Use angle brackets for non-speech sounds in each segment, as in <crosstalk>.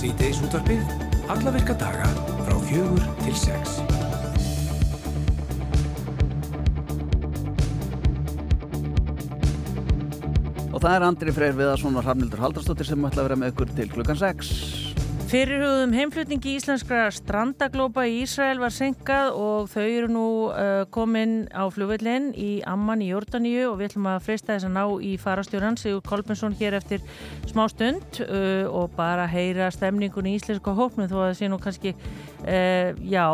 Sýteis útvarpið, alla virka daga frá fjögur til sex. Og það er Andri Freyr Viðarsson og Hrafnildur Haldarsdóttir sem ætla að vera með ykkur til klukkan 6. Fyrirhugðum heimflutningi íslenskra strandaglópa í Ísrael var senkað og þau eru nú uh, komin á flugvellin í Amman í Jórdaníu og við ætlum að freysta þess að ná í farastjóran Sigur Kolbjörnsson hér eftir smá stund uh, og bara heyra stemningun í íslenska hópnu þó að það sé nú kannski, uh, já,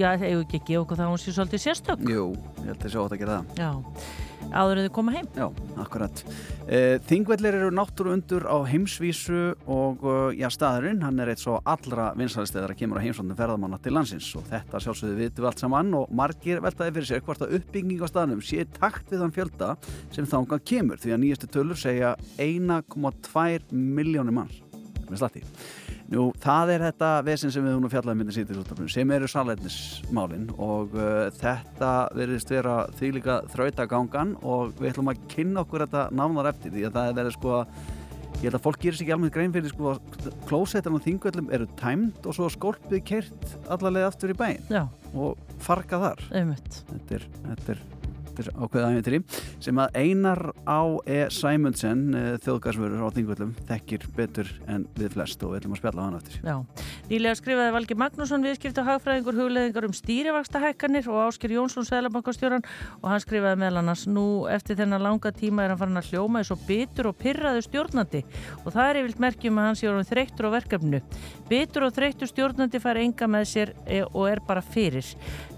já, hefur ekki ekki okkur það hún sé svolítið sérstök. Jú, ég held að það sé ótt að gera það. Já áður en þau koma heim. Já, akkurat. Eh, Þingvellir eru náttúru undur á heimsvísu og eh, já, staðurinn, hann er eitt svo allra vinsalistegar að kemur á heimsvöndum ferðamanna til landsins og þetta sjálfsögðu vitum við allt saman og margir veltaði fyrir sér hvort að uppbygging á staðnum sé takt við þann fjölda sem þángan kemur því að nýjastu tölur segja 1,2 miljónir manns með slatti. Nú, það er þetta vesen sem við hún að fjallaði myndin sýttir út af sem eru salætnismálinn og uh, þetta verðist vera því líka þrautagangan og við ætlum að kynna okkur þetta nánar eftir því að það er verið sko ég held að fólk gerir sér ekki alveg grein fyrir sko klósettan og þingvöldum eru tæmt og svo skólpið kert allarlega aftur í bæin Já. og farga þar Einmitt. þetta er, þetta er ákveða æfintri sem að Einar á E. Sæmundsen þjóðgarsvörur á þingvöldum þekkir betur en við flest og við ætlum að spjalla á hann eftir. Já, nýlega skrifaði Valgi Magnússon viðskipt og hagfræðingur hugleðingar um stýrivakstahækkanir og Ásker Jónsson Sælabankastjóran og hann skrifaði meðal annars nú eftir þennan langa tíma er hann farin að hljóma eins og bitur og pyrraðu stjórnandi. Og það er yfirlt merkjum að hann sé orðin þreyttur á verkefnu bitur og þreyttur stjórnandi fær enga með sér og er bara fyrir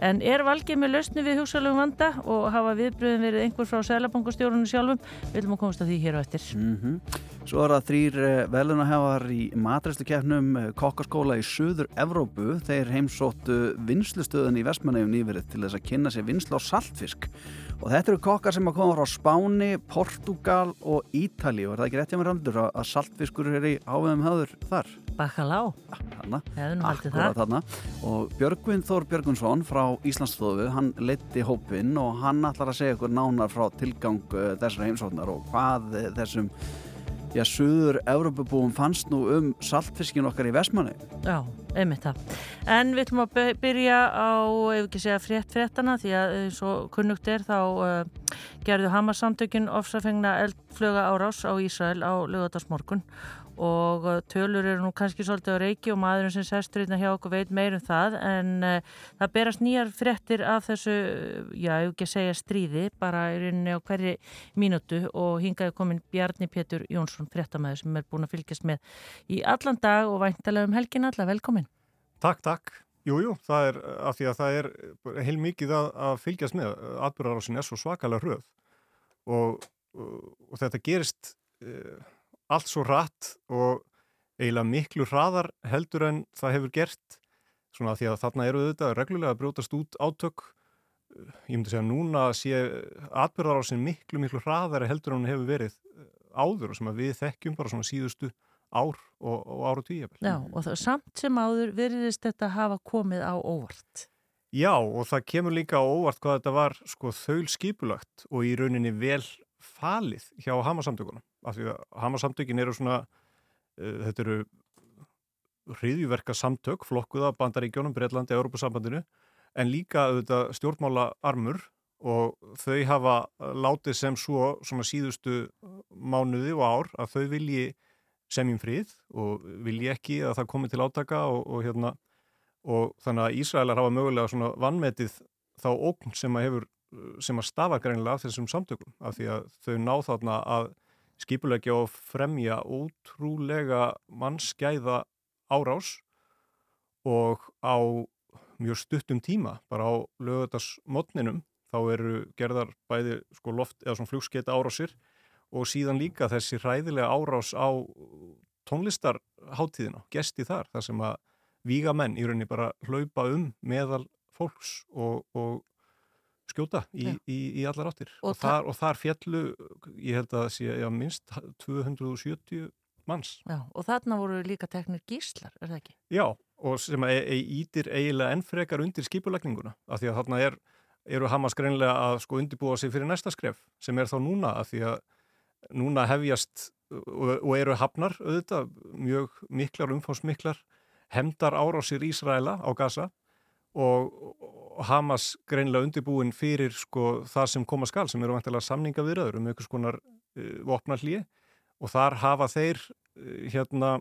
en er Valgi með lausni við hugsalugum vanda og hafa viðbröðin verið einhver frá Sælabankastjórunum sjálfum? Við viljum að komast að því hér á eftir. Mm -hmm. Svo er það þrýr velunahefar í matræstukefnum kokkaskóla í Suður Evrópu þeir heimsóttu vinslustöðun í Vestmannegjum nýverið til þess að kynna sér vinslu á saltfisk. Og þetta eru kokkar sem að koma frá Spáni, Portugal og Ítali og er það ekki rétt hjá mér randur að saltfiskur er í áveðum höður þar? Bakalá Þarna, og Björgvin Þór Björgvinsson frá Íslandsstofu, hann leti hópin og hann ætlar að segja ykkur nánar frá tilgang þessar heimsóknar og hvað þessum Já, söður Európabúum fannst nú um saltfiskin okkar í Vestmanni. Já, einmitt það. En við ætlum að byrja á, ef ekki segja frétt fréttana, því að eins og kunnugt er þá uh, gerðu Hamas-samtökinn ofsafengna eldflöga árás á Ísrael á lögadagsmorgun og tölur eru nú kannski svolítið á reiki og maðurinn sem sestur hérna hjá okkur veit meirum það en uh, það berast nýjar frettir af þessu, já, ég ekki að segja stríði, bara í rauninni á hverju mínútu og hingaði komin Bjarni Pétur Jónsson, frettamæður sem er búin að fylgjast með í allan dag og væntalega um helgin alla, velkomin. Takk, takk. Jújú, jú, það er af því að það er heil mikið að, að fylgjast með, atbyrðarásin er svo svakalega hröð og, og, og þetta gerist uh, allt svo rætt og eiginlega miklu hraðar heldur en það hefur gert. Svona því að þarna eru auðvitað reglulega að brjótast út átök. Ég myndi segja að núna sé atbyrðarásin miklu miklu hraðari heldur en hún hefur verið áður og sem að við þekkjum bara svona síðustu ár og, og ára tíu Já og það, samt sem áður veriðist þetta hafa komið á óvart. Já og það kemur líka á óvart hvað þetta var sko þaul skipulagt og í rauninni vel falið hjá Hamas-samtökunum af því að Hamas-samtökin eru svona uh, þetta eru hriðjúverka samtök, flokkuða bandaríkjónum, Breitlandi, Europasambandinu en líka auðvitað stjórnmála armur og þau hafa látið sem svo svona síðustu mánuði og ár að þau vilji semjum frið og vilji ekki að það komi til átaka og, og hérna og þannig að Ísraelar hafa mögulega svona vannmetið þá ókn sem að hefur sem að stafa greinilega af þessum samtökum af því að þau ná þarna að skipulegja og fremja ótrúlega mannskæða árás og á mjög stuttum tíma bara á lögutarsmotninum þá eru gerðar bæði sko loft eða svona flugskeita árásir og síðan líka þessi hræðilega árás á tónlistarháttíðina, gesti þar, þar sem að víga menn í rauninni bara hlaupa um meðal fólks og, og skjóta í, í, í allar áttir og, og, þar, og þar fjallu, ég held að sé já, minnst 270 manns. Já, og þarna voru líka teknir gíslar, er það ekki? Já, og sem að e e ítir eiginlega enn frekar undir skipulagninguna af því að þarna er, eru Hamas greinlega að sko undirbúa sig fyrir næsta skref sem er þá núna af því að núna hefjast og, og eru hafnar auðvitað mjög miklar, umfámsmiklar hemdar árásir Ísraela á Gaza og, Hamas greinlega undirbúin fyrir sko það sem koma skal sem eru vantilega samninga viðraður um einhvers konar uh, vopna hlýi og þar hafa þeir uh, hérna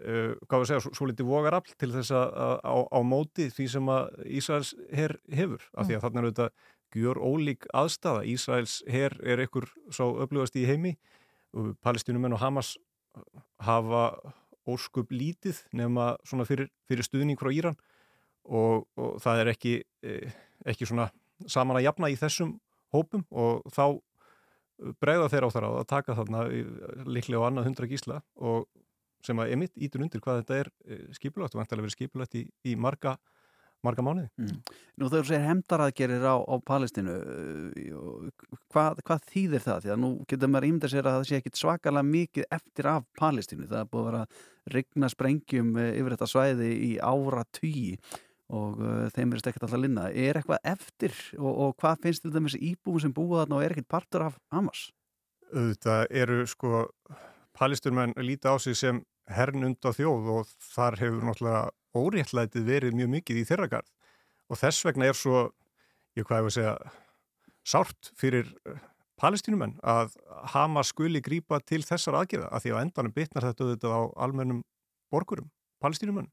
Uh, hvað við segja, svo, svo litið vogarafl til þess að á, á móti því sem að Ísraels herr hefur. Af því að þarna er auðvitað gjör ólík aðstafa Ísraels herr er einhver svo upplifast í heimi. Og palestinumenn og Hamas hafa óskup lítið nema svona fyrir, fyrir stuðning frá Íran og, og það er ekki eh, ekki svona saman að jafna í þessum hópum og þá bregða þeir á þar á að taka þarna líklega á annað hundra gísla og sem að emitt ítur undir hvað þetta er eh, skipulagt og vantilega verið skipulagt í, í marga, marga mánuði. Mm. Nú þegar þú segir hemdaraðgerir á, á Palestínu, hvað, hvað þýðir það? Því að nú getur maður ímynda sér að það sé ekkit svakalega mikið eftir af Palestínu. Það er búið að vera að rigna sprengjum eh, yfir þetta svæði í ára tugi og uh, þeim er stekkit alltaf linna. Er eitthvað eftir og, og hvað finnst til dæmis íbúin sem búið þarna og er ekkit partur af Hamas? Þetta eru sko Palesturmenn líti á sig sem hernund á þjóð og þar hefur náttúrulega óréttlætið verið mjög mikið í þeirra garð og þess vegna er svo, ég hvað hefur að segja, sárt fyrir palestínumenn að Hamas skuli grípa til þessar aðgerða að því að endanum bitnar þetta auðvitað á almennum borgurum, palestínumenn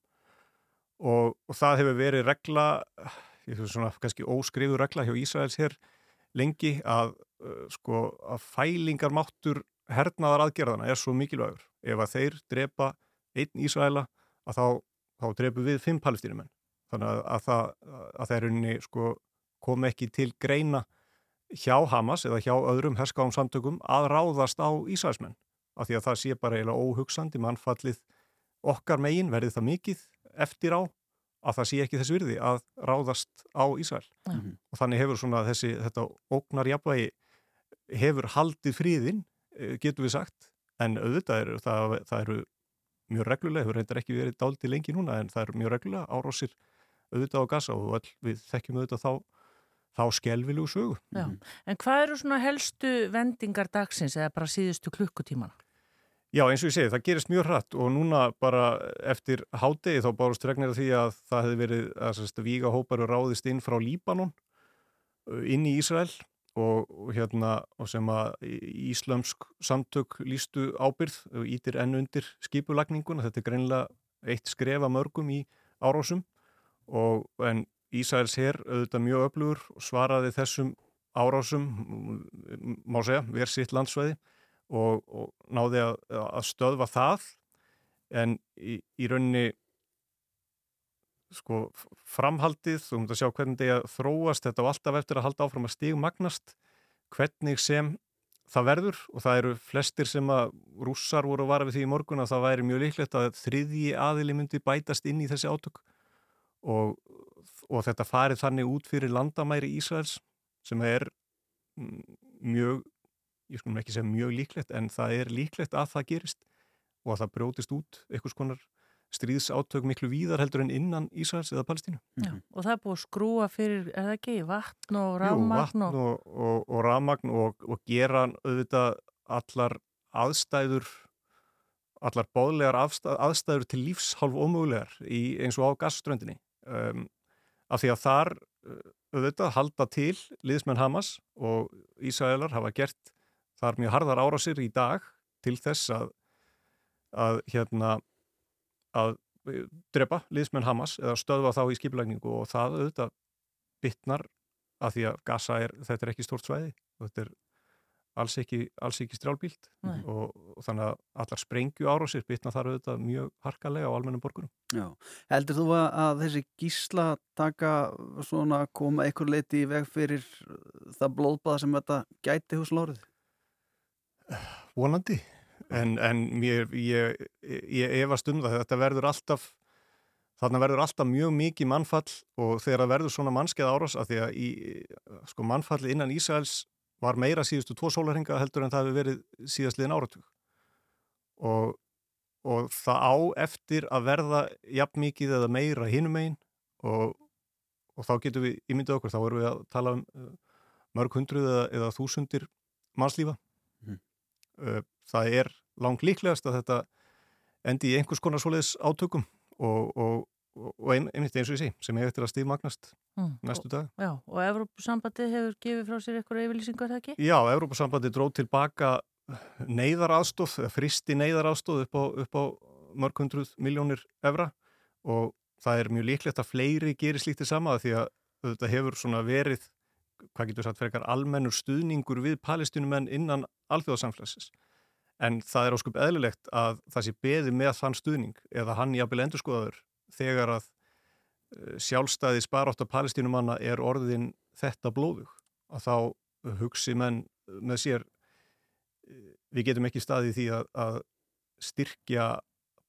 og, og það hefur verið regla, ég þú svona kannski óskrifu regla hjá Ísraels hér lengi að sko að fælingarmáttur hernaðar aðgerðana er svo mikilvægur. Ef að þeir drepa einn Ísraela að þá, þá drepu við fimm palestínumenn. Þannig að, að það, að það er unni sko kom ekki til greina hjá Hamas eða hjá öðrum herskáum samtökum að ráðast á Ísraelsmenn. Af því að það sé bara eiginlega óhugsandi mannfallið okkar megin verði það mikið eftir á að það sé ekki þess virði að ráðast á Ísrael. Mm -hmm. Og þannig hefur svona þessi, þetta ógnar jafnvægi hefur haldið fríðin Eh, getur við sagt, en auðvitað eru það, það eru mjög reglulega, hefur reyndar ekki verið dáliti lengi núna en það eru mjög reglulega árósir auðvitað á gasa og all, við þekkjum auðvitað þá, þá skelvilugu sögu. Já. En hvað eru svona helstu vendingar dagsins eða bara síðustu klukkutímana? Já, eins og ég segi, það gerist mjög hratt og núna bara eftir hádegi þá bárust regnir því að það hefði verið að víga hóparu ráðist inn frá Líbanon inn í Ísrael og, og, hérna, og sem að íslömsk samtök lístu ábyrð og ítir enn undir skipulagninguna. Þetta er greinlega eitt skrefa mörgum í árásum og en Ísæls herr auðvitað mjög öflugur og svaraði þessum árásum, má segja, verð sitt landsvæði og, og náði að, að stöðva það. En í, í rauninni sko framhaldið, þú mútt að sjá hvernig þetta þróast, þetta var alltaf eftir að halda áfram að stigmagnast, hvernig sem það verður. Og það eru flestir sem að rússar voru að vara við því í morgun að það væri mjög líklegt að þriðji aðili myndi bætast inn í þessi átök. Og, og þetta farið þannig út fyrir landamæri Ísraels sem er mjög, ég skulum ekki segja mjög líklegt en það er líklegt að það gerist og að það brjótist út einhvers konar stríðsátök miklu víðar heldur en innan Ísraels eða Palestínu. Já, og það er búið að skrúa fyrir, er það ekki, vatn og rafmagn? Jú, vatn og, og, og rafmagn og, og gera auðvitað allar aðstæður, allar bóðlegar aðstæður til lífshálf ómögulegar í, eins og á gasströndinni. Um, af því að þar auðvitað halda til liðsmenn Hamas og Ísraelar hafa gert þar mjög harðar árásir í dag til þess að, að hérna að eh, drepa liðsmenn Hamas eða stöðva þá í skiplækningu og það auðvitað bytnar að því að Gaza er, þetta er ekki stórt svæði og þetta er alls ekki, alls ekki strjálbílt og, og þannig að allar sprengju árásir bytna þar auðvitað mjög harkalega á almennum borgurum. Já, heldur þú að, að þessi gísla taka svona koma einhver leiti í veg fyrir það blóðbað sem þetta gæti hús lórið? Vonandi. En, en mér, ég, ég efast um það. Þetta verður alltaf þarna verður alltaf mjög mikið mannfall og þegar það verður svona mannskeið árás að því að í, sko, mannfalli innan Ísæls var meira síðustu tvo sólarhinga heldur en það hefur verið síðast liðin áratug. Og, og það á eftir að verða jafn mikið eða meira hinum einn og, og þá getum við ímyndið okkur, þá erum við að tala um uh, mörg hundruð eða, eða þúsundir mannslífa það er langt líklegast að þetta endi í einhvers konar svoleiðis átökum og, og, og ein, einmitt eins og ég sé sem hefur eftir að stíðmagnast mm. næstu dag. Já, og Evrópusambandi hefur gefið frá sér eitthvað yfirlýsingar, það ekki? Já, Evrópusambandi dróð tilbaka neyðaraðstóð, fristi neyðaraðstóð upp á, upp á mörg hundruð miljónir evra og það er mjög líklegt að fleiri gerir slíktið sama því að þetta hefur svona verið, hvað getur sagt, frekar almennur stuðningur við palestinumenn innan alþjóðasamfélagsins. En það er óskup eðlilegt að það sé beði með þann stuðning eða hann jafnvel endurskoðaður þegar að eh, sjálfstæði sparátt af palestínumanna er orðin þetta blóðug. Að þá hugsi menn með sér eh, við getum ekki staðið því að, að styrkja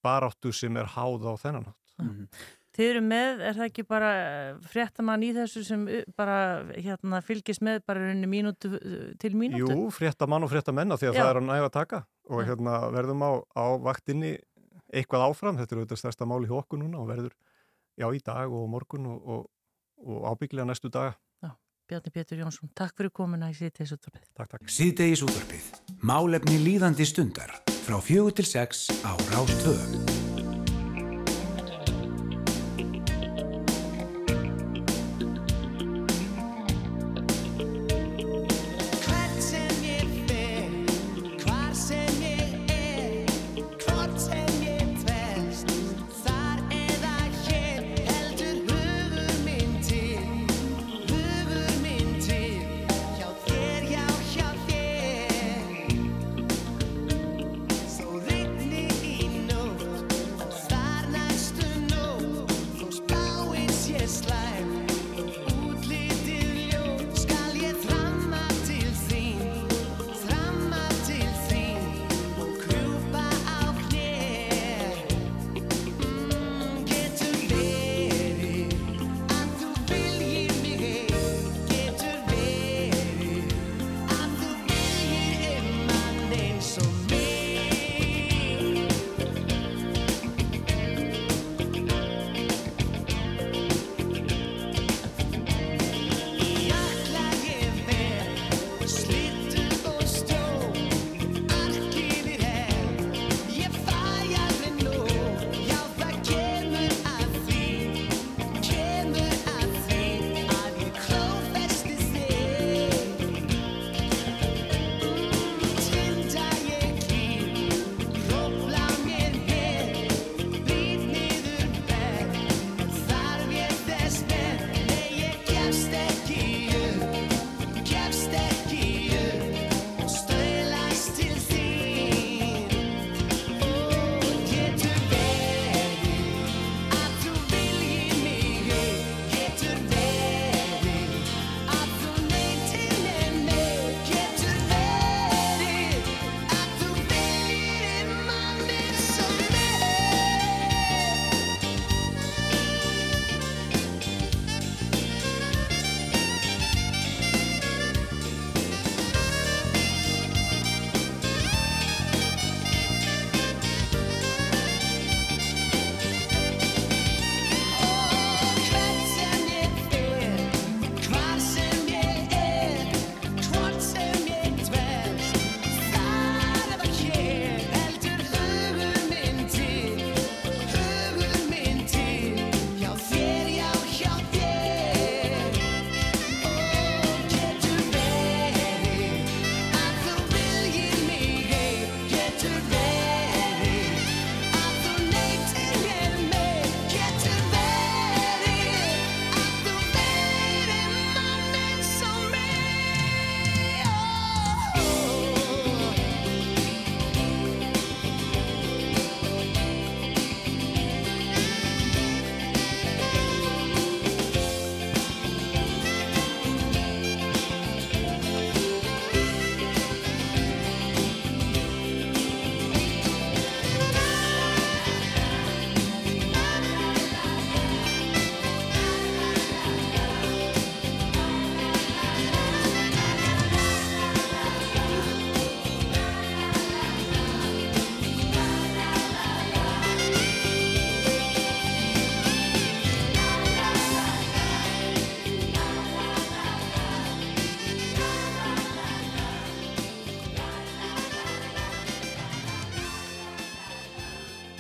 baráttu sem er háð á þennan hátt. Mm -hmm. Þið eru með, er það ekki bara eh, fréttamann í þessu sem eh, bara hérna, fylgist með bara rauninni mínútu eh, til mínútu? Jú, fréttamann og fréttamenn því að Já. það er að næga að taka og hérna, verðum á, á vaktinni eitthvað áfram, þetta er auðvitað stærsta máli hjá okkur núna og verður já, í dag og morgun og, og, og ábygglega næstu daga. Já, Bjarni Pétur Jónsson, takk fyrir komuna í Síðdeis útvarpið. Takk, takk. Síðdeis útvarpið, málefni líðandi stundar frá fjögur til sex á Rástöðu.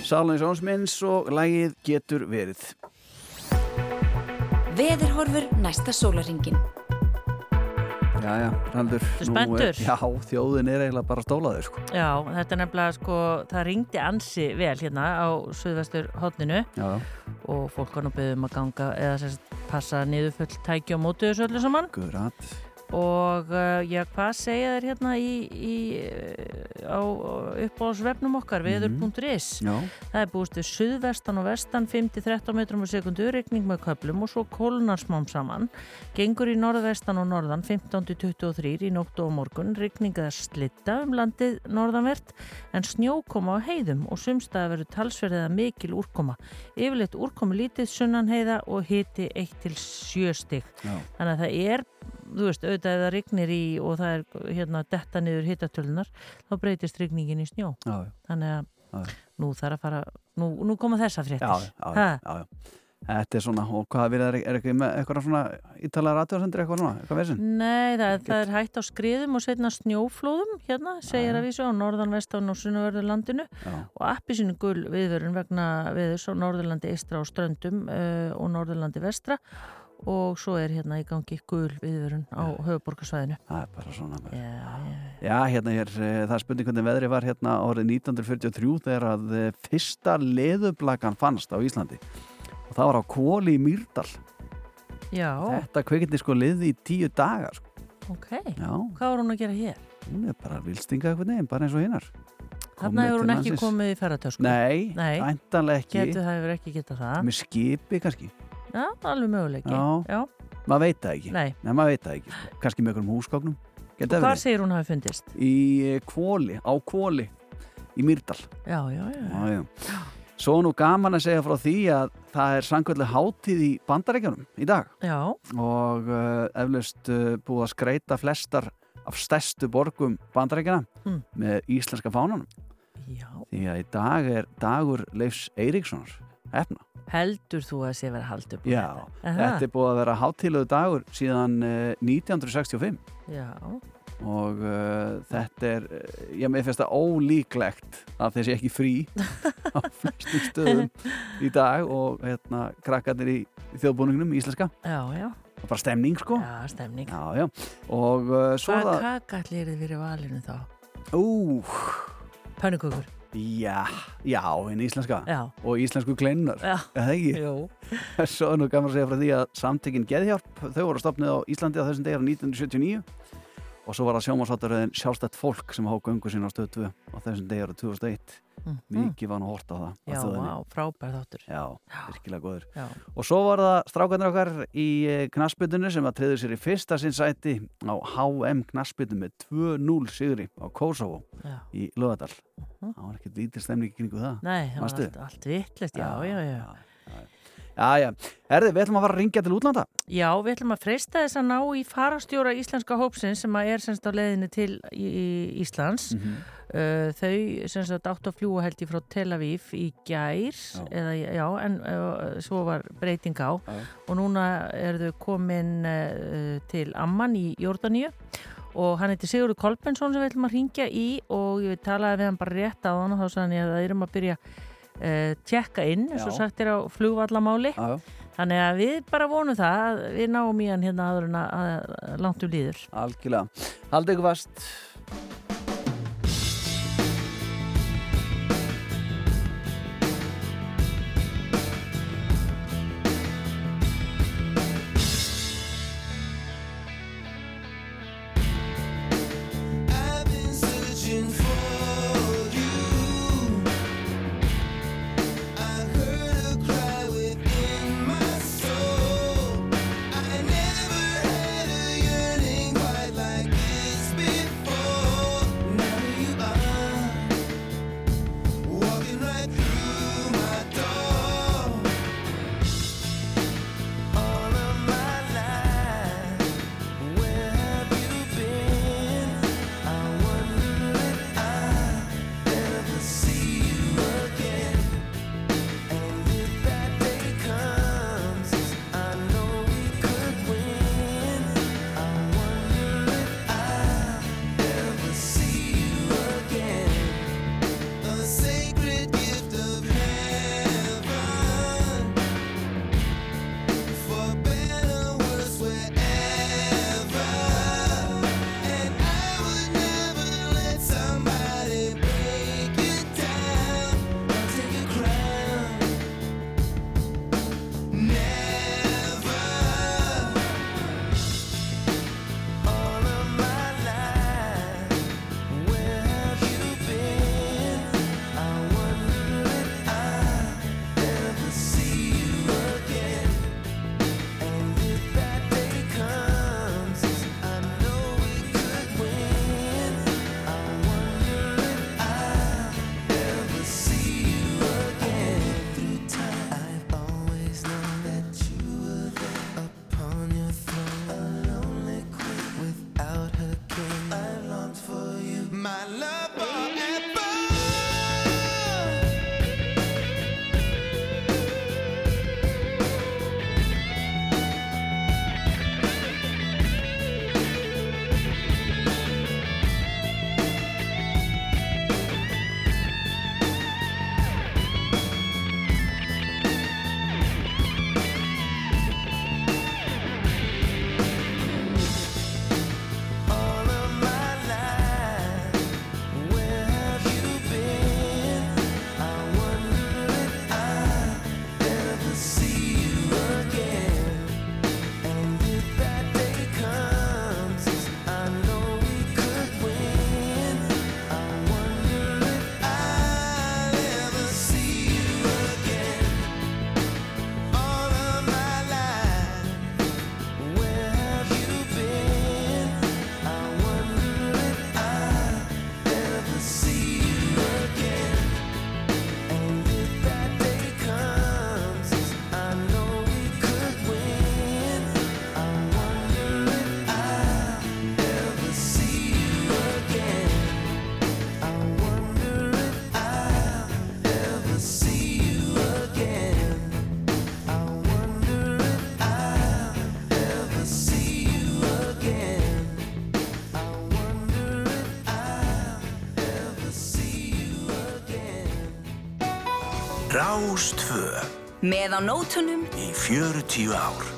Salins Ónsminns og lægið getur verið. Veðurhorfur næsta sólaringin. Já, já, Raldur. Þú spenntur? Já, þjóðin er eiginlega bara stólaður, sko. Já, þetta er nefnilega sko, það ringdi ansi vel hérna á Suðvestur hodninu Já, og fólk var nú byggðum að ganga eða sérst passa niður full tæki á mótu þessu öllu saman guðrat. og uh, já, hvað segja þér hérna í, í uh, á uppáhaldsvefnum okkar veður.is Já, það er búist við suðvestan og vestan 5-13 metrum á sekundu, regning með köplum og svo kólnar smám saman. Gengur í norðvestan og norðan 15-23 í nóttu og morgun regning eða slitta um landið norðanvert en snjó koma á heiðum og sumstaða verður talsverðið að mikil úrkoma. Yfirleitt úrkomi lítið sunnan heiða og hiti 1-7 stig. Þannig að það er þú veist, auðvitað það rignir í og það er hérna detta niður hittatölunar þá breytist rigningin í snjó já, já. þannig Já. að nú þarf að fara nú, nú koma þessa Já, já, já, já, já. Þetta er svona, og hvað er, er ekki með eitthvað svona ítalega rættuarsendur eitthvað svona, eitthvað vesinn? Nei, það, það er hægt á skriðum og setna snjóflóðum hérna, segir Já. að vísu á norðan, vestan og sunnaverður landinu Já, og appi sínu gul viðvörun vegna viðurs á norðurlandi eistra og ströndum uh, og norðurlandi vestra og svo er hérna í gangi gul viðvörun á höfuborgarsvæðinu það er bara svona. Já, já, Já, hérna hér, eh, það er spurning hvernig veðri var hérna árið 1943 þegar að eh, fyrsta leðublakan fannst á Íslandi og það var á Kóli í Mýrdal. já, Þetta kveikindi sko liði í tíu dagar. Sko. ok Já, Hvað var hún að gera hér? hún er bara vilstinga eitthvað neginn, bara eins og hinnar. Þarna hefur hún ekki komið í ferratösku Nei, væntanlega ekki. Getur það hefur ekki getað það Með skipi kannski. Já, alveg möguleiki Já. Já. Maður veit það ekki. Nei, Nei, maður veit það ekki. Kannski með einhverjum húsgóknum. Geta hvar verið. segir hún hafi fundist? Í eh, Kvóli, á Kvóli, í Mýrdal. Já, já, já, já. Já. Svo nú gaman að segja frá því að það er sangvöldlega hátíð í bandaríkjanum í dag Já, og uh, eflaust uh, búið að skreita flestar af stærstu borgum bandaríkjana Mm. með íslenska fánanum já. því að í dag er dagur Leifs Eiríkssonar efna. Heldur þú að sé verið að halda upp á Já, Aha. þetta er búið að vera hátíðlegu dagur síðan uh, 1965 Já, og uh, þetta er, ég með það ólíklegt að þessi ekki frí <laughs> á flestum stöðum í dag og hérna krakkarnir í þjóðbúningnum íslenska, já, já, er bara stemning sko. Já, stemning. Já, já, og uh, svo Hvað það kaka allir þið fyrir valinu þá? ú, Pönnukökur já, já, en íslenska. Já, og íslensku kleinunar, eða ekki? Jú. <laughs> Svo er nú gaman að segja frá því að samtökin Geðhjálp, þau voru stopnið á Íslandi á þessum degi á 1979 og svo var það sjómasáttaröðin sjálfstætt fólk sem há göngu sín á stöð 2 á þessum degi ára 2001 mm. mikið var nú hort á það Já, á, frábær þáttur Já, virkilega góður. Já, Og svo var það strákarnir okkar í knassbytunni sem að treyður sér í fyrsta sinn sæti á HM knassbytun með 2-0 sigri á Kosovo já í Lögadal. Mhm. Það var ekkert lítið stemning kringu það. Nei, það var allt, allt vittlist, já, já, já Já. Herði, við ætlum að fara að ringja til útlanda. Já, við ætlum að freista þess að ná í farastjóra íslenska hópsins sem að er semst á leiðinni til Íslands. Mhm. Uh, þau semst að átt að fljúa held ég frá Tel Aviv í gær Já. eða já, en uh, svo var breyting á Já. og núna er þau komin uh, til Amman í Jórdaníu og hann heitir Sigurður Kolbensson sem við ætlum að ringja í og ég talaði við hann bara rétt á hann og þá sagði hann að það erum að byrja uh, tjekka inn, eins og sagt er á flugvallamáli Já, þannig að við bara vonum það að við náum í hann hérna aður en að, langt um líður algjörlega. Haldið ykkur fast. Rástvö Með á nótunum í 40 ár.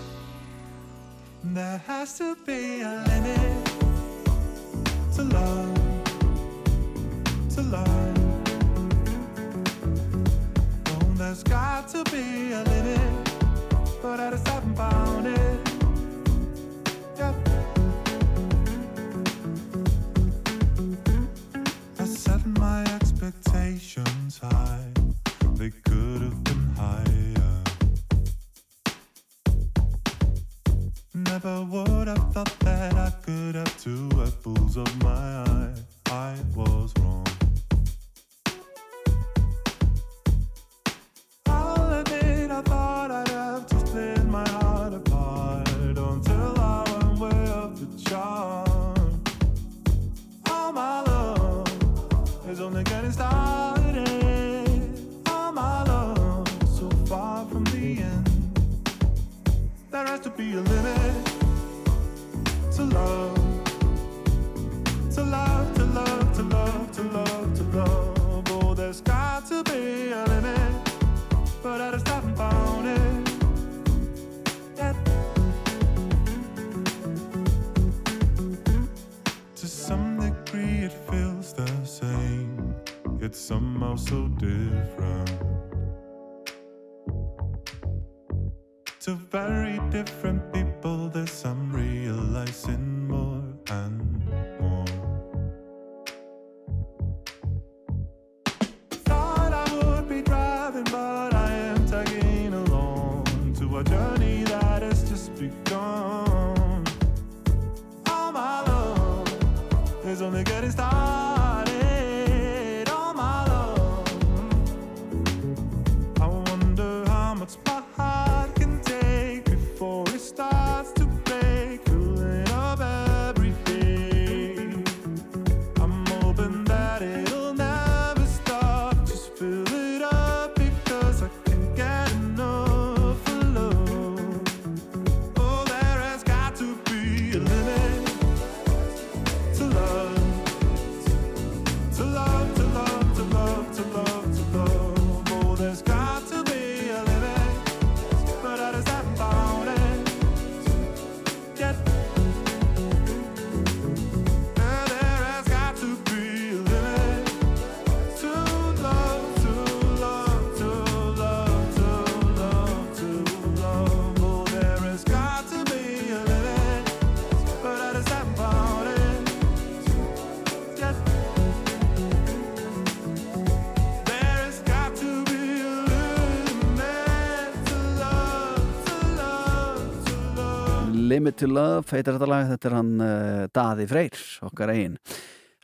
Limit to Love heitir þetta lag, þetta er hann uh, Daði Freyr, okkar eigin.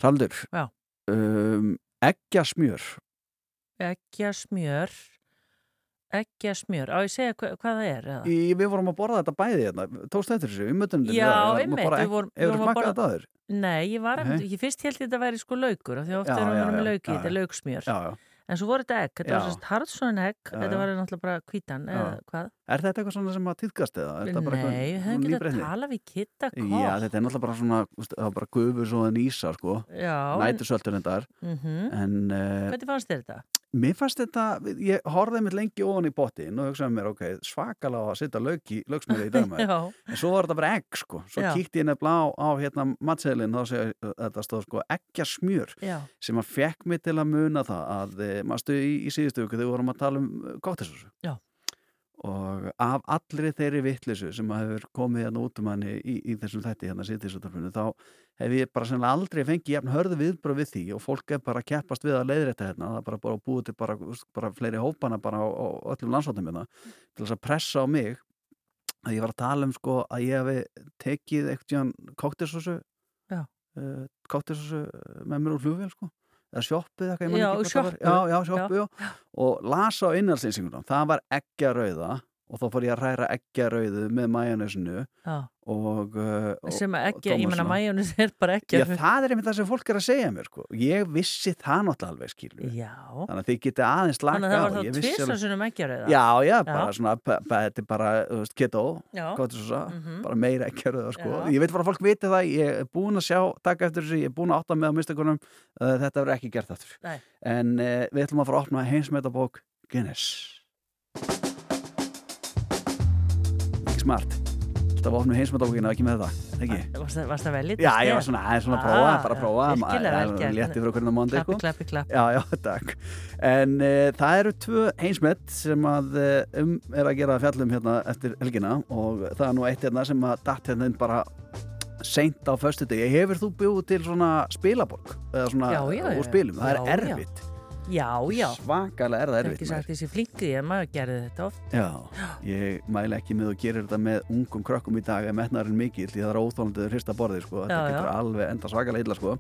Hraldur Já. um, Eggjasmjör. Eggja smjör Eggja smjör, á ég að segja hva, hvað það er? Í, Við vorum að borða þetta bæði hérna, tókst eftir þessu, mötum Já, einmitt, við vorum- að borða- þetta aður? Nei, ég var að, ég fyrst held ég þetta væri sko laukur af því ofta erum við með lauki, þetta er lauksmjör. Já, já en svo voru þetta egg, þetta var Já. sérst hardsson egg Já, þetta já. var náttúrulega bara hvítan eða hvað? Er þetta eitthvað svona sem að týðkast eða? Nei, við getað nýbreytni? að tala við kitta Já, kopp þetta er náttúrulega bara svona, það var bara gufur svo en ísa, sko Já, en, Nætursöldur þetta er mm En uh, hvernig fannst þér þetta? Mér fannst þetta, ég horfði mitt lengi ofan í bottin og hugsaði mér, ok, svakalega að setja lauk í, <laughs> Já, En svo var þetta bara egg sko. Svo kíkti ég nefnilega á, á hérna matseðlinn þá sé þetta stóð sko eggja smjör já, sem að fekk mig til að muna það að e, maður í, í síðustu viku þegar við vorum að tala um kóttisúsu Já. Og af allri þeirri vittlisu sem hefur komið hérna út um hann í, í þessum þætti hérna síðustu þá hef ég bara sennilega aldrei fengið jafn hörðu viðbröð við því og fólk er bara að keppast við að leiðrétta hérna það er bara, bara búið til bara, bara fleiri hópana bara á, á öllum landsváttum hérna til þess að pressa á mig að ég var að tala um sko að ég hefði tekið eitthvað kóktisósu Já. uh, kóktisósu með mér úr flugvél sko eða sjoppið eitthvað, ég man Já, ekki sjoppu. sjoppu, og lasa á innhaldsýnsingunum það var eggjarauða og þá fór ég að hræra eggjarauðu með majónesinu já og, uh, og sem að ekki, ég menna majónis er bara ekki Já, það er einmitt það sem fólk er að segja mér sko. ég vissi það náttúrulega alveg skilur Já, þannig að þið getið aðeins laka þannig að það var þá vissi alveg- tvisasunum ekki að rauða Já, já, Já. bara svona, þetta er bara, keto, svo, Mhm. bara meira að sko. Ég veit bara að fólk viti það, ég er búin að sjá, taka eftir þessu, ég er búin að átta með á mistakunum, uh, þetta verður ekki gert aftur. Nei. En uh, við ætlum að fara að opna heimsmetabók Guinness smart Þetta var ofnum heimsmatabókina ekki með þetta Ekki? Varst það- varst það vel í Já, ég var svona aðeins svona að prófa, Ah, bara að prófa virkilega vel gert. Létti fyrir okkur en á mándi Klappi, sko. klappi, klappi Já, já, takk En uh, það eru tvö heimsmet sem að uh, um er að gera fjallum hérna eftir helgina og það er nú eitt hérna sem að datt hérna inn bara seint á föstu degi. Hefur þú bjóð til svona spilaborg? Eða svona Já, já, úr spilum? Það er erfitt. Já, já Svakalega er það erfitt. Ekki sagt þessi flinki en maður gerði þetta oft Já, ég mæli ekki með að gera þetta með ungum krökkum í dag en metnaðurinn mikill því það er óþólandi hrista borðið sko. þetta Já, getur já. alveg enda svakalega illa sko.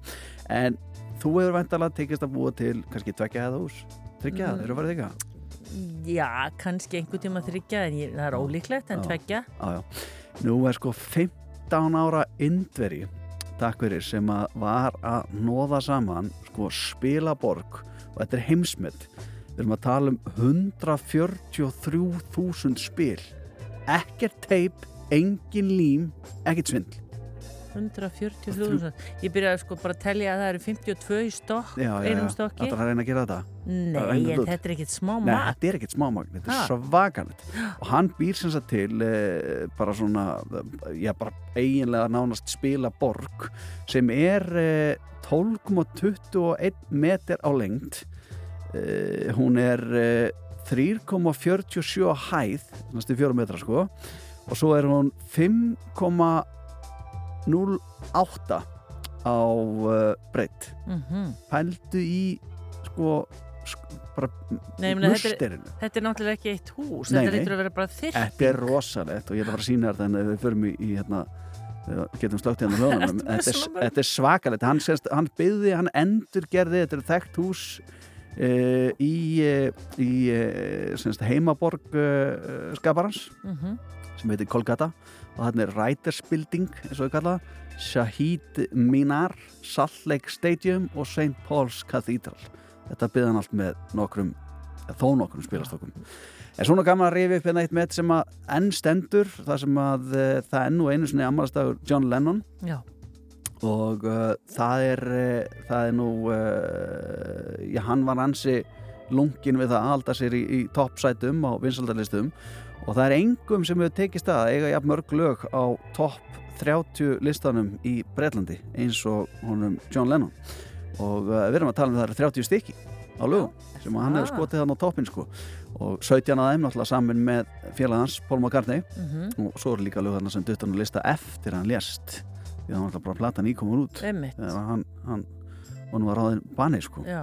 en þú hefur væntalega tekist að búa til kannski tvekja eða hús tryggja, Mm. eru að vera þykka? Já, kannski einhver tíma þryggja en ég, það er ólíklegt en Já. tveggja Já, já. Nú er sko 15 ára indveri takk fyrir sem að var að nóða saman sko spilaborg og þetta er heimsmet. Við erum að tala um 143.000 spil. Ekkert teip engin lím, ekkert svindl 140.000 Ég byrjaði sko bara að telja að það eru 52 í stokk já, já, einum stokki. Þetta er að reyna að gera þetta? Nei, hlut. þetta er ekkit smá Nei, mat. þetta er ekkert smámagn, þetta Ha. er svakalegt. Og hann býr sem sagt til eh, bara svona, eh, já bara eiginlega nánast spila borg sem er eh, 12,21 meter á lengd. Eh, hún er eh, 3,47 á hæð næstu fjóra metra sko. Og svo er hún 5,08 á uh, breytt mm pældu í sko sk bara Nei, meina, þetta er- Þetta er náttúrulega ekki eitt hús Nei, Þetta nei. lítur að vera bara þyrr Þetta er rosalegt og ég ætla að fara að sína þér þannig að við förum í, í hérna getum slögt hérna <laughs> hljóðanum Ertu með þetta, er- er svakalegt. Hann, hann byggði, hann endurgerði þetta er þekkt hús uh, í, uh, í uh, semst, heimaborg uh, skaparans Mhm. sem heitir Kolkata og þarna er Riders Building eins og við kalla Shahid Minar Salt Lake Stadium og St. Paul's Cathedral. Þetta byggði hann allt með nokkrum þó nokkrum spilastokkum en svona gaman að rifi upp hérna eitt með sem að enn stendur það sem að uh, það er nú einu sinni ammálstagur John Lennon. Já, og uh, það er uh, það er nú já, hann var ansi lungin við það að halda sér í, í toppsætum á vinsaldalistum og það er engum sem hefur tekist að eiga jafn mörg lög á topp 30 listanum í Breitlandi eins og honum John Lennon. Og uh, við erum að tala um það eru 30 stykki á lögum sem hann hefur skotið hann á toppin sko. Og 17 að þeim náttúrulega saman með félagans Paul McCartney. Mhm, og svo eru líka lög þarna sem duttan að lista eftir hann lést. Því að hann var bara platan íkomur út. Hann, hann nú var ráðin bani sko. Já,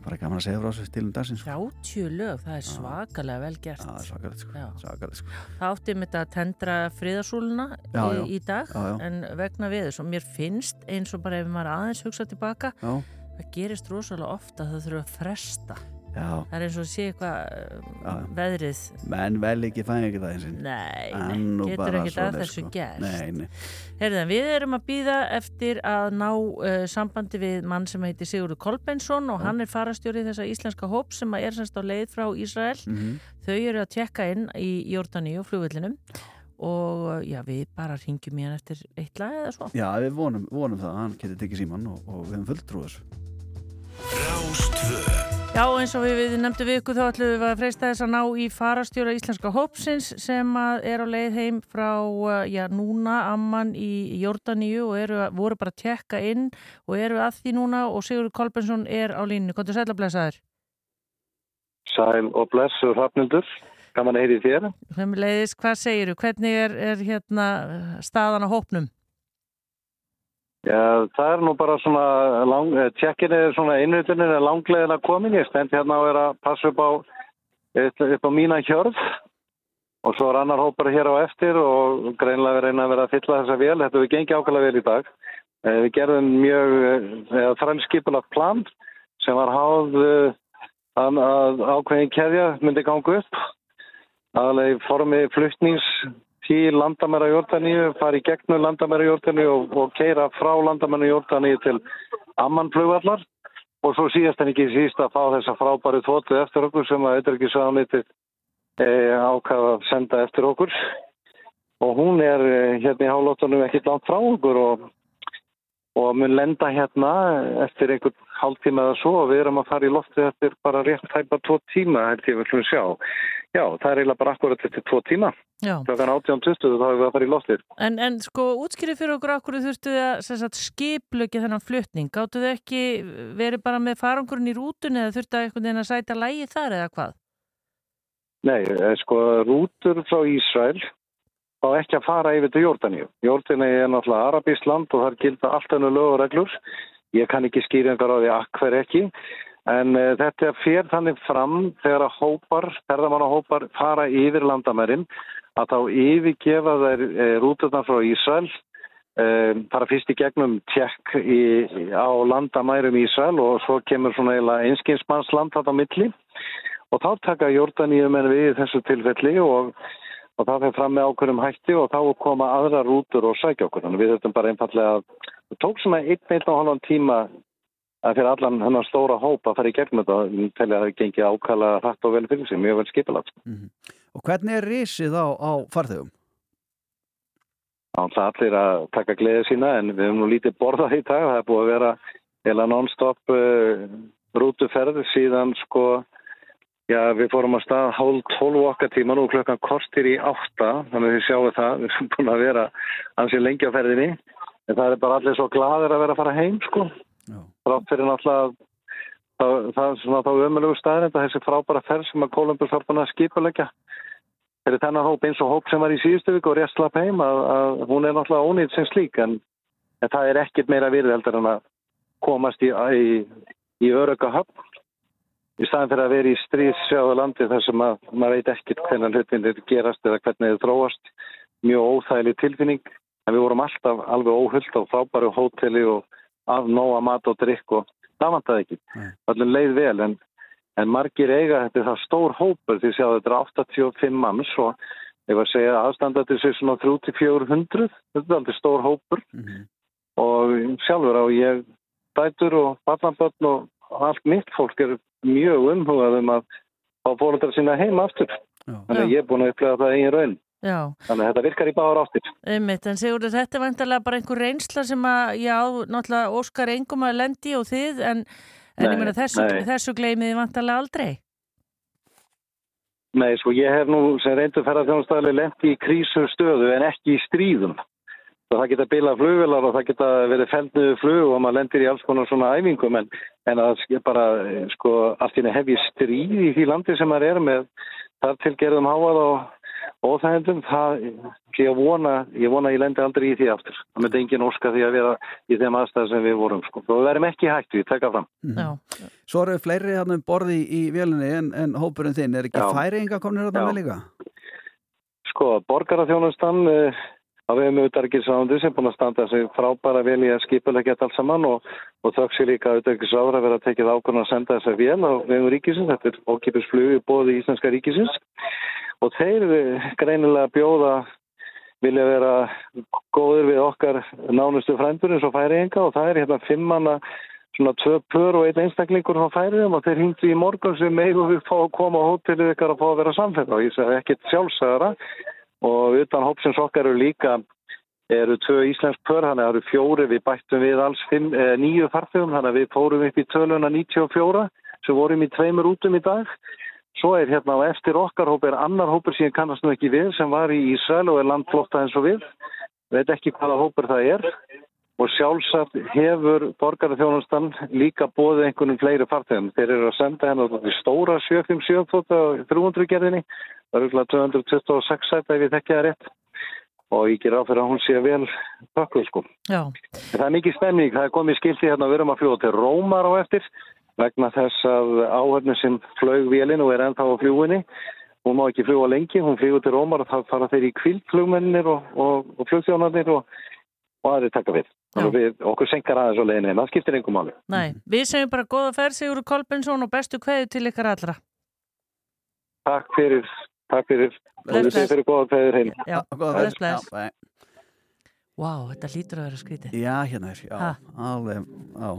það er bara gaman að segja frá þessu til um dagsins sko. 30 lög, það er svakalega vel gert. Já, svakalegt sko, svakalegt sko. Það átti með þetta að tendra friðarsúluna í, í dag Já, já. en vegna við þess og mér finnst eins og bara ef maður aðeins hugsa tilbaka Já, það gerist rosalega ofta að það þurfa að fresta já, það er eins og sé eitthvað um, veðrið. Menn vel ekki fæn ekki það einsinn Nei, nei, getur bara ekkert að svoleiðis, þessu sko. gert Nei, nei, Herðan, við erum að býða eftir að ná uh, sambandi við mann sem heitir Sigurður Kolbensson og Já. hann er farastjóri þessa íslenska hóp sem er semst á leið frá Ísrael. mm Þau eru að tjekka inn í Jordani og flugvillinum og uh, já, við bara ringjum í hann eftir eitt lag eða svo. Já, við vonum, vonum það. Að hann geti tekið síman og, og við höfum fulltrú þessu. Rástvö Já, eins og við, við nefndu við ykkur þá ætlum við að freista þess að ná í farastjóra íslenska hópsins sem að er á leið heim frá, uh, já, núna Amman í Jordaníu og eru, að- voru bara að tekka inn og eru að því núna og Sigurður Kolbensson er á línu. Kontur sætla blessaður. Sæl og blessu Hrafnildur, gaman að heyri þér. Hvað segiru? Hvernig er, er hérna staðan á hópnum? Já, það er nú bara svona, eh, tjekkin er svona innvitunin er langlegin að komin. Ég stend hérna og er að passa upp á, upp á mína hjörð og svo er annar hópar hér á eftir og greinlega reyna að vera að fylla þessa vel. Þetta við gengi ákveðlega vel í dag. Eh, Við gerðum mjög eh, þrælskipulagt plan sem var háð að, ákveðin keðja myndi ganga upp. aðalega í formi fluttnings til landamæra Jórdaníu, fara í gegnum landamæra Jórdaníu og, og keira frá landamæra Jórdaníu til Amman flugvallar. Og svo síðast en ekki síst að fá þessa frábæri þóttu eftir okkur sem að sáðanlítið e, ákvaða að senda eftir okkur. Og hún er e, hérna í hálóttunum ekkit langt frá okkur og og mun lenda hérna eftir einhvern hálftíma eða svo og við erum að fara í loftið eftir bara rétt tæpa tvo tíma held ég ætlum að sjá. Já, það er eiginlega bara akkurat eftir tvo tíma. Já. Klokkan 18.20 þá erum við að fara í loftið. En, en sko, útskýrið fyrir okkur okkur þurftu þið að skiplöki þennan flutning. Gáttu þið ekki verið bara með farangurinn í rútunni eða þurftu að einhvern veginn að sæta lægi þar eða hvað? Nei, eh, sko, rútur frá Ísrael þá ekki að fara yfir til Jórdaníu. Jórdaníu er náttúrulega arabískt land og þar gilda allt hennu lög og reglur. Ég kann ekki skýringar á því að hver ekki. En uh, þetta fer þannig fram þegar að hópar, ferðamannahópar fara yfir landamærin að þá yfirgefa þær uh, rúturnar frá Ísrael uh, fara fyrst í gegnum tjekk í, á landamærum Ísrael og svo kemur svona eiginlega einskinsmannsland þetta á milli og þá taka Jórdaníu menn við þessu tilfelli og og það fyrir fram með ákveðum hætti og þá koma aðra rútur og sækja okkur. Þannig við þurfum bara einfallega að það tók svona einn, einn og halvan tíma að fyrir allan hennar stóra hóp að fara í gegnum þetta og telja að það gengi ákala hrætt og vel fyrir sig, mjög vel skipilagt. Og hvernig er risið á, á farþegum? Það er allir að taka gleðið sína en við höfum nú lítið borðað í dag. Það er búið að vera eða non-stop uh, rútuferð síðan sko Já, við fórum að stað hálf 12 okkar tíma nú klukkan kortir í átta, þannig að þið sjáum það, við erum búin að vera ansið lengi á ferðinni, en það er bara allir svo gladir að vera að fara heim, sko. Frátt fyrir náttúrulega, það, það er svona þá ömulegu staðrind að þessi frábæra ferð sem að Kolumbus var búin að skipulegja. Fyrir þennan hóp eins og hóp sem var í síðustu vik og réttslapp heim, að, að hún er náttúrulega ónýtt sem slík, en, en það er ekkit meira virð heldur en að komast í, í, í öröka höfn í staðan fyrir að vera í stríðsjáðu landi þar sem að maður veit ekkert hvernig hlutinir gerast eða hvernig þið þróast mjög óþægileg tilfinning. En við vorum alltaf alveg óhullt á frábæru hóteli og af nóga mat og drikk og það vantaði ekki. Allir leið vel en, en margir eiga þetta er það stór hópur því að þetta er 85 manns og ég var að segja að aðstandandi sér svona 3400 þetta er aldrei stór hópur. Og sjálfur á ég dætur og barnabötn og allt mitt fólk er mjög umhugað um að fá fóröldar sína heima aftur. Þannig að ég er búin að upplega það eigin raun. Já. Þannig að þetta virkar í báðar áttir. Einmitt, en segur þetta er vantarlega bara einhver reynsla sem að, já, náttúrulega Óskar engum að lendi og þið, en, en Nei, ég meina þessu, þessu gleymiði vantarlega aldrei. Nei, sko, ég hef nú sem reyndu ferðarþjónustæðileg lendi í krísu stöðu en ekki í stríðum. Og það geta bilað flugvelar og það geta verið feldniðu flug og maður lendir í alls konar svona æfingum en, en að bara, eh, sko, allt í henni hef ég stríð í því landi sem maður er með þar til gerðum háað og óþægendum, það, ég vona, ég vona að ég lendi aldrei í því aftur. Það myndi engin óska því að vera í þeim aðstæð sem við vorum, sko. Og við verðum ekki hægt við, tekka fram. Já. Svo eru fleiri hann um borði í vélinni en, en hópurinn þinn, er ekki Já. Já. með líka? Sko, borgaraþjónustan uh, á við með auðarikisráðandi sem búin að standa sig frábæra vel í að skipulegja allt saman og, og þökk sér líka auðarikisráður að vera að tekið ákvörðan að senda þessa vél á vegum ríkisins, þetta er ókipis flug í bóði íslenska ríkisins. Og þeir eh, greinilega bjóða vilja vera góður við okkar nánustu frændur eins og færiðinga og það er hérna fimmanna svona tvö pör og einn einstaklingur á færiðum og þeir hingdu í morgun sem megum við fá að koma á hótelið ykkar að fá að vera samfell og ég segi ekkert sjálfsagara og utan hópsins okkar eru líka eru tvö íslensk pör, þannig að það eru fjóri, við bættum við alls fimm, eh, nýju farþegum, þannig að við fórum upp í töluna 94 sem vorum í tveimur útum í dag. Svo er hérna á eftir okkar hóp er annar hópur sem ég kannast nú ekki við sem var í Ísrael og er landflotta eins og við. Veit ekki hvaða hópur það er og sjálfsagt hefur borgarþjónustan líka bóðið einhvernum fleiri farþegum. Þeir eru að senda hennar stóra 757 þótt á 300 gerðinni, það eru örugglega 226 sæta ef ég þekki það rétt og ég ger á fyrir að hún sé vel pökkuð sko. Það er mikið stemning, það er komið skilti hérna að við erum að fljúa til Rómar á eftir vegna þess að áhörnum sem flög vélinn og er ennþá á fljúinni hún má ekki fljúa lengi, hún flýgur til Rómar og þá fara þeir í kvildflugmennir og, og, og flugþjónarnir og, og aðri taka við. Við okkur senkar aðeins á leiðinni, en það skiptir einhver máli. Nei, við segjum bara góða ferð Sigur Kolbensson og bestu kveðu til ykkar allra. Takk fyrir, takk fyrir, Bless, við bless. fyrir góða kveður heim. Já, Góða bless, bless. Já. Vá, þetta lítur að vera skrítið. Já, hérna er, já, Ha? alveg, já,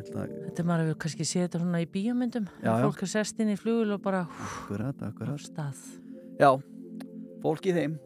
þetta, Þetta er maður hefur kannski séð þetta svona í bíómyndum. Já, já. Fólk er sest inn í flugul og bara akkurat, á akkurat. stað. Já, fólk í þeim.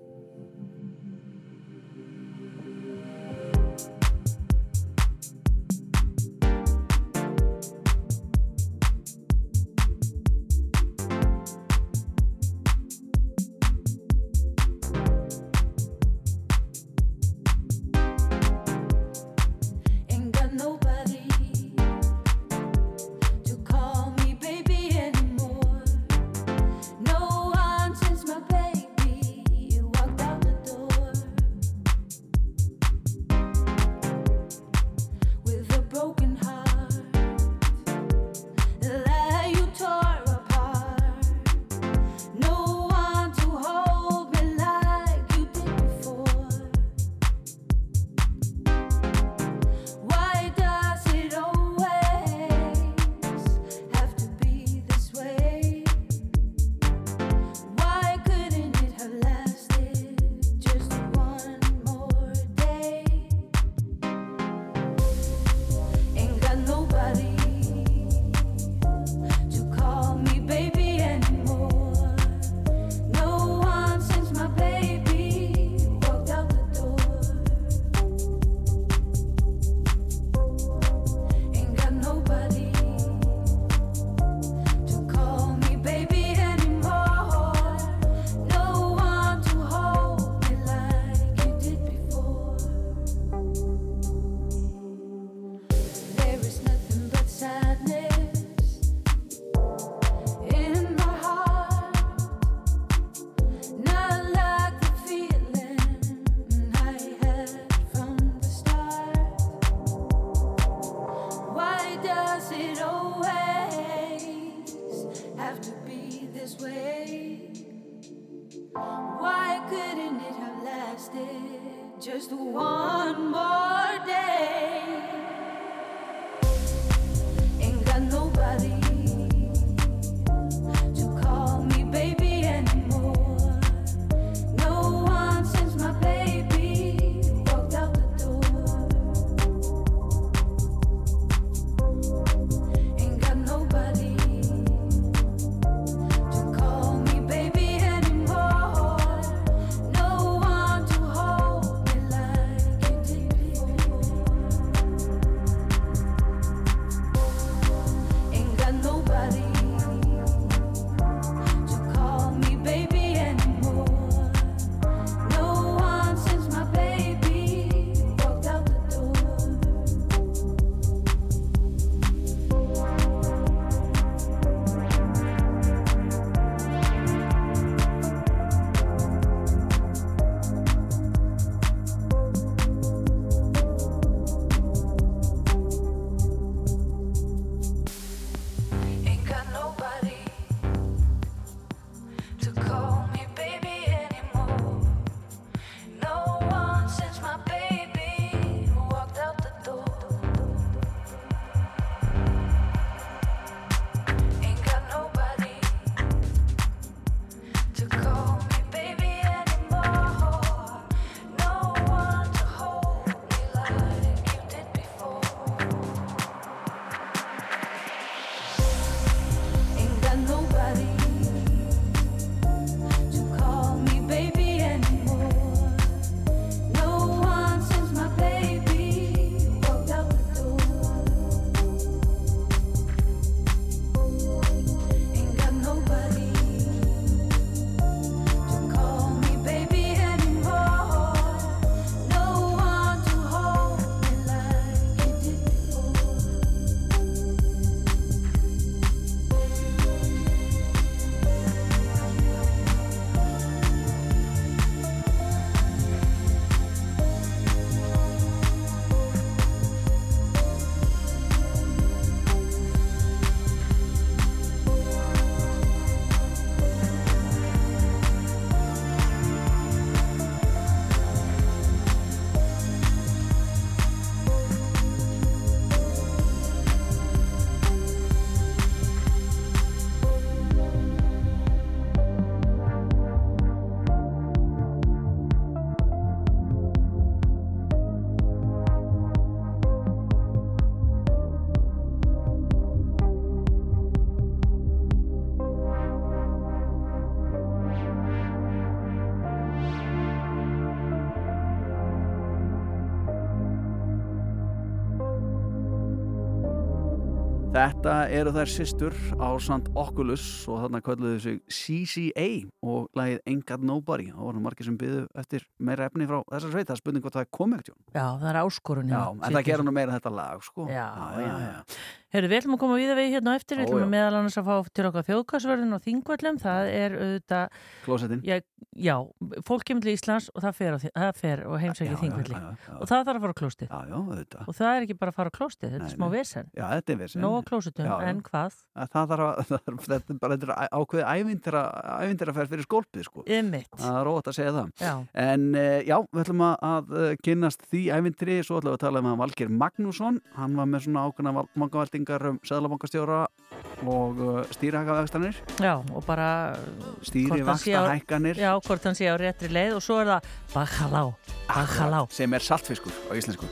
the one. Þetta eru þær systur á Sant Oculus og þarna kölluðu sig CCA og lagið Ain't Got Nobody. Og voru margir sem byðu eftir meira efni frá þessar sveit, það er spurning hvort það er kommengjón Já, það er áskorun Já, en það gera nú meira þetta lag sko. Já, já, já. Herru, við ætlum að koma við við hérna á eftir, við Ó, ætlum já. að meðal annars að fá til okkar þjóðkarsverðin og þingvöllum, það er auðvitað, Klósettin já, já, fólk kemur til Íslands og það fer, það fer og heimsækir þingvölli og það þarf að fara klóstið Já, já, og það er ekki bara að fara klóstið, þetta er smá vesen. Já, þetta er vesen. Já, já. en hvað? Að Það þarf að, <laughs> bara þetta er ákveðið ævintýra, ævintýraferð fyrir skólpið sko. Það er rót að segja það. Já. En já, við ætlum að, uh, kynnast því ævintýri. Svo ætlum við að tala um að Valgeir Magnússon. Hann var með svona ákveðna mangavaldingar um Seðlabankastjóra og uh, stýrihækavegstanir Já, og bara Stýri hvort hann sé á- vaxtahækkanir. Já, hvort hann sé á réttri leið. Og svo er það Bacalá, Bacalá sem er saltfiskur á íslensku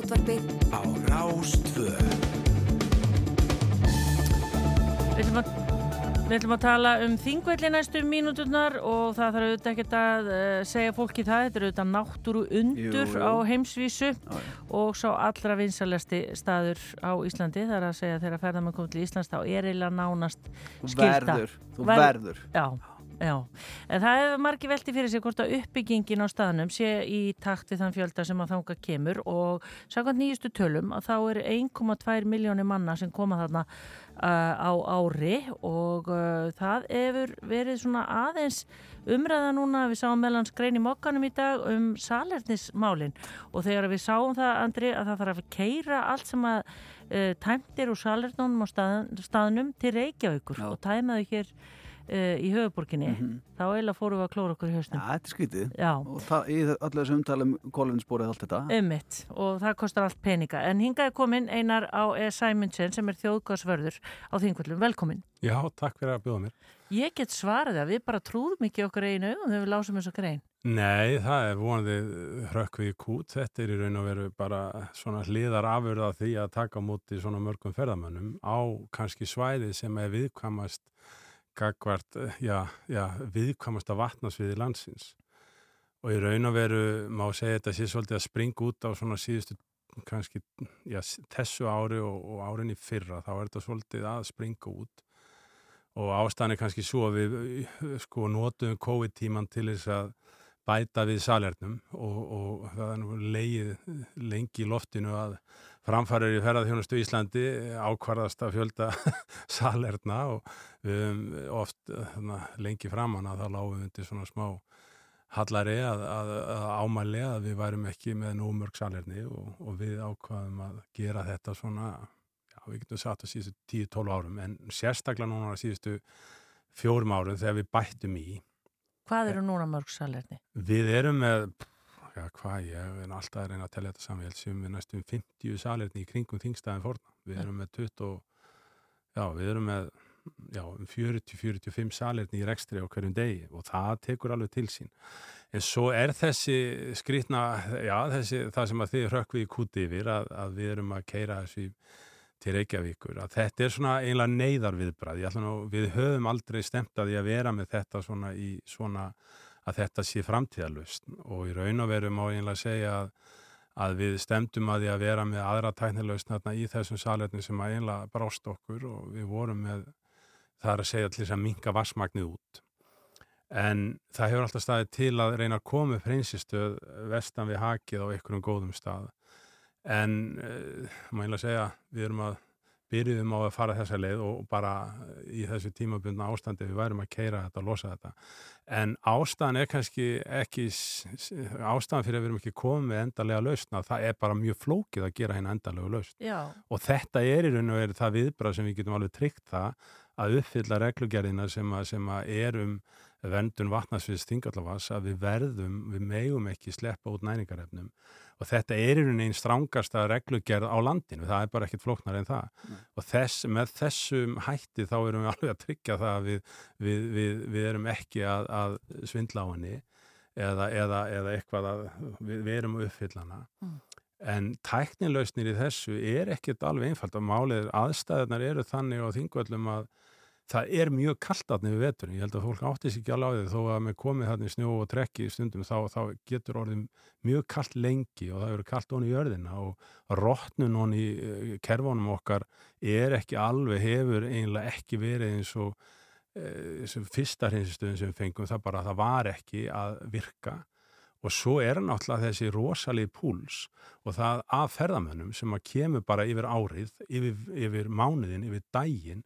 síðdeis útvarpið Á Rástvö Við ætlum að, við ætlum að tala um þingvelli næstu mínúturnar og það þarf auðvitað ekkert að uh, segja fólki það. Þetta er auðvitað náttúru undur Jú, jú. á heimsvísu og svo allra vinsalasti staður á Íslandi. Það er að segja þegar ferðarmann komið til Íslands þá er eiginlega nánast Þú skylda. verður, þú Ver- verður. Já, já. En það hefur margi velti fyrir sig hvort að uppbyggingin á staðnum sé í takt við þann fjölda sem að þanga kemur og samkvæmt nýjustu tölum að þá er 1,2 miljónir manna sem koma þarna uh, á ári og uh, það hefur verið svona aðeins umræða núna, við sáum meðlans grein í mokkanum í dag um salernismálin og þegar við sáum það, Andri, að það þarf að keira allt sem að uh, tæmtir úr salernunum á stað, staðnum til Reykjavíkur og tæmaðu hér í höfuborginni, þá eiginlega fórum við að klóra okkur í hausnum. Já, þetta er skrítið. Já. Og það, í öllu þessu umtalum kóluninsporið allt þetta. Ummitt og það kostar allt peninga. En hingaði komin Einar á E. Simonsen sem er þjóðgásvörður á þingvöldum. Velkomin. Já, takk fyrir að bjóða mér. Ég get svarið að við bara trúðum ekki okkar einu þegar við lásum þessa grein. Nei, það er vonandi hrökkvið kút. Þetta er í raun og veru bara svona hliðar afurða því að taka á móti svona mörgum ferðamönnum á kannski svæði sem er viðkvamast gagvart, já, já, viðkvamasta vatnasviði landsins. Og í raun og veru má segja þetta sé svolítið að springa út á svona síðustu kannski, já, þessu ári og, og árin í fyrra, þá er þetta svolítið að springa út. Og ástæðan er kannski svo að við uh, sko notum COVID-tíman til þess að bæta við salernum og, og það er nú leið lengi í loftinu að framfærir í ferðarþjónustu í Íslandi ákvarðast að fjölda <laughs> salerna og við höfum oft þarna, lengi framann að það lágum undir svona smá hallari að, að, að ámæli að við værum ekki með nómörg salerni og, og við ákvaðum að gera þetta svona, já við getum satt á síðustu 10-12 árum en sérstaklega núna á síðustu fjórum árum þegar við bættum í Hvað eru núna mörg salerni? Við erum með, já hvað, ég er alltaf að reyna að tella þetta saman, ég held sem við næstum 50 salerni í kringum þingstæðin forna. Við erum með 20, og- já við erum með já, um 40-45 salerni í rekstri á hverjum degi og það tekur alveg til sín. En svo er þessi skrýtna, já þessi, það sem að þið rökkvið í kúti yfir að, að við erum að keira þessu í til Reykjavíkur, að þetta er svona einlega neyðar viðbræð, ég ætla nú, við höfum aldrei stemt að því að vera með þetta svona í svona að þetta sé framtíðalust og í raun og veru má einlega segja að, að við stemdum að því að vera með aðra tæknilaust í þessum salerni sem að einlega brást okkur og við vorum með það er að segja þess að minka vassmagnið út. En það hefur alltaf staðið til að reyna að koma upp hreinsistöð vestan við hakið á einhverjum góðum stað. En uh, má einlega segja við erum að byrjuðum á að fara þessa leið og bara í þessu tímabundna ástandi við værum að keira þetta og losa þetta. En ástæðan er kannski ekki ástæðan fyrir að við erum ekki komið með endalega lausna, það er bara mjög flókið að gera hérna endalega lausn. Já. og þetta er í raun og verið það viðbrað sem við getum alveg tryggt það að uppfylla reglugerðina sem sem að er um verndun vatnasviðs þingallafas að við verðum, við megum ekki sleppa út næringarefnum og þetta er í rauninni einn strángasta reglugerð á landinu, það er bara ekkit flóknar en það. Og þess, með þessum hætti þá erum við alveg að tryggja það að við, við, við, við erum ekki að, að svindla á henni eða, eða, eða eitthvað að við, erum að uppfylla hana. En tæknilausnir í þessu er ekkert alveg einfalt og málið aðstæðunar eru þannig á þingvöllum að það er mjög kallt aðni við veturinn. Ég held að fólk átti sig ekki alveg á því. Þó að með komið þarna í snjó og trekki í stundum þá, þá getur orðið mjög kallt lengi og það eru kallt onni í jörðina. Og rottnun onni í eh, kerfunum okkar er ekki alveg, hefur eiginlega ekki verið eins og sem fyrsta hreinsistöðum sem við fengum. Það bara að það var ekki að virka. Og svo er náttúrulega þessi rosalegi púls og það af ferðamönnum sem að kemur bara yfir árið, yfir, yfir mánuðin, yfir daginn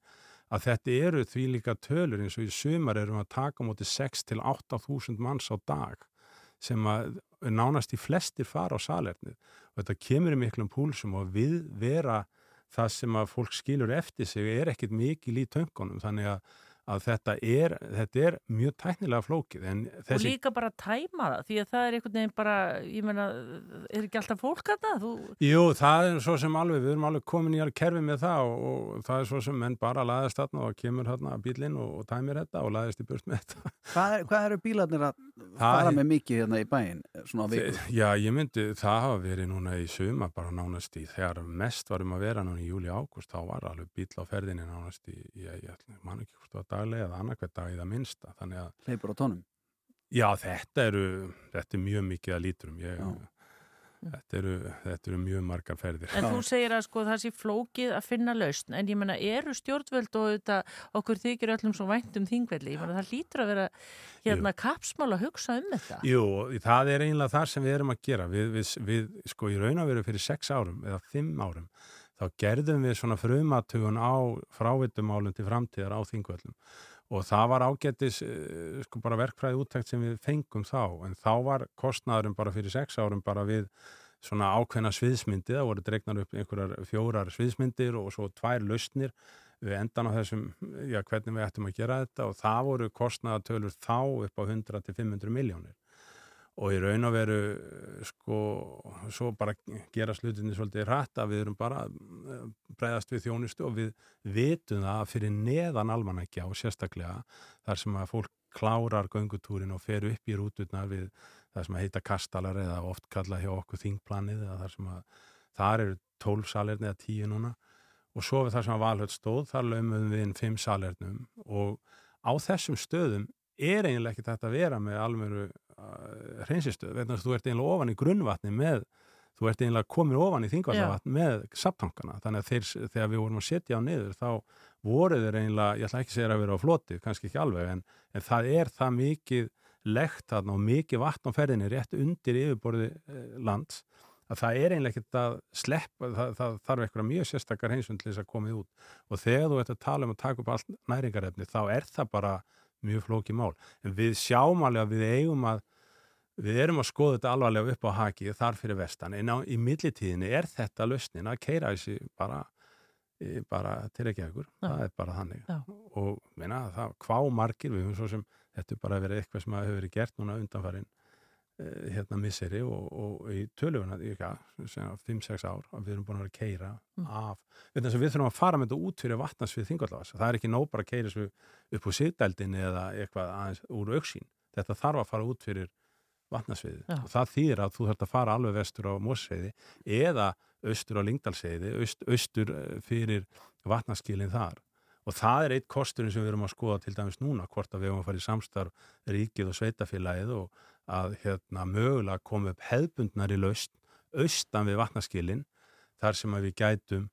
að þetta eru því líka tölur eins og í sumar erum við að taka móti 6 til 8.000 manns á dag sem að nánast í flestir fara á salernið og þetta kemur í miklum púlsum og við vera það sem að fólk skilur eftir sig er ekkit mikil í töngunum. Þannig að, að þetta, er, þetta er mjög tæknilega flókið en Og þessi líka bara tæma það, því að það er einhvern veginn bara, ég meina, er ekki alltaf fólk að það? Þú, Jú, það er svo sem alveg, við erum alveg komin í alveg kerfi með það og, og það er svo sem menn bara laðast þarna og kemur þarna bílinn og, og tæmir þetta og laðist í burt með þetta. Hvað, er, hvað eru bílarnir að fara með mikið hérna í bæinn svona á viku? Þe- Já, ég myndi, það hafa verið núna í suma bara nánast í, þegar mest var um að vera núna í júli ágúst, þá var alveg bíl á ferðinni nánast í, ég, ég man ekki hvort var daglega eða annarkvæð dag í það minnsta, þannig að Hleypur á tónum? Já, þetta eru, þetta er mjög mikið að líturum, ég, Já. þetta eru, þetta eru mjög margar ferðir. En þú segir að sko það sé flókið að finna lausn, en ég menna eru stjórnvöld og þetta, okkur þykir öllum svo vænt um þingvelli, ég menna það lítur að vera hérna kapsmál að hugsa um þetta. Jú, það er eiginlega það sem við erum að gera. Við, við, við sko, í raun og veru fyrir sex árum eða fimm árum, þá gerðum við svona frumatugun á frávitumálum til framtíðar á þingvöllum. Og það var ágættis eh, sko bara verkfræði úttækt sem við fengum þá, en þá var kostnaðurum bara fyrir sex árum bara við svona ákveðna sviðsmyndi, það voru dregnar upp einhverjar fjórar sviðsmyndir og svo tvær lausnir við endan á þessum, já, hvernig við ættum að gera þetta. Og það voru kostnaðatölur þá upp á 100 til 500 miljónir og í raun og veru sko, svo bara gera slutinni svolítið rætt að við erum bara að breyðast við þjónustu og við vitum það að fyrir neðan almanækja og sérstaklega þar sem að fólk klárar göngutúrin og fer upp í rúturnar við það sem að heita kastalar eða oft kalla hjá okkur þingplanið eða þar sem að þar eru tólf salerni eða tíu núna. Og svo við þar sem að valhöld stóð þar lögum við inn fimm salernum og á þessum stöðum er eiginlega ekki þetta að vera með almöru hreinsistöð, vegna að þú ert eiginlega ofan í grunnvatni með, þú ert eiginlega komin ofan í þingvallavatn með saptankana þannig að þeir, þegar við vorum að setja á niður þá voru þeir eiginlega, ég ætla ekki að segja að vera á floti, kannski ekki alveg en, en það er það mikið lekt þarna og mikið vatn á ferðinni rétt undir yfirborði eh, lands að það er eiginlega ekkert að sleppa, það, það þarf eitthvað mjög sérstakar heimsund til þess að komið út. Og þegar þú ert að tala um að taka upp allt næringarefni þá er það bara mjög flókið mál. En við sjáum alveg að við eigum að við erum að skoða þetta alvarlega upp á haki þar fyrir vestan, en á, í millitíðinni er þetta lausnin að keira þessi bara, bara til ekki ekkur, það er bara þannig Já. og meina það hvað margir við höfum svo sem þetta er bara verið eitthvað sem hefur verið gert núna undanfærin hérna misseri og, og í töluguna ykkar, 5-6 ár að við erum búin að vera að keira Mm. af við, við þurfum að fara með þetta út fyrir vatnarsvið þingvallavas, það er ekki nóg bara að keira þessu upp úr sigdældinni eða eitthvað aðeins úr auksín, þetta þarf að fara út fyrir vatnarsviði Já. og það þýðir að þú þarf að fara alveg vestur á Mósseiði eða austur á Lingdalseiði aust, austur eh, fyrir vatnaskilin þar og það er eitt kosturinn sem við erum að skoða til dæmis núna, hvort að við erum að fara í samstarf ríkið og sveitafélagið og að hérna mögulega koma upp hefðbundnari laust austan við vatnaskilin þar sem við gætum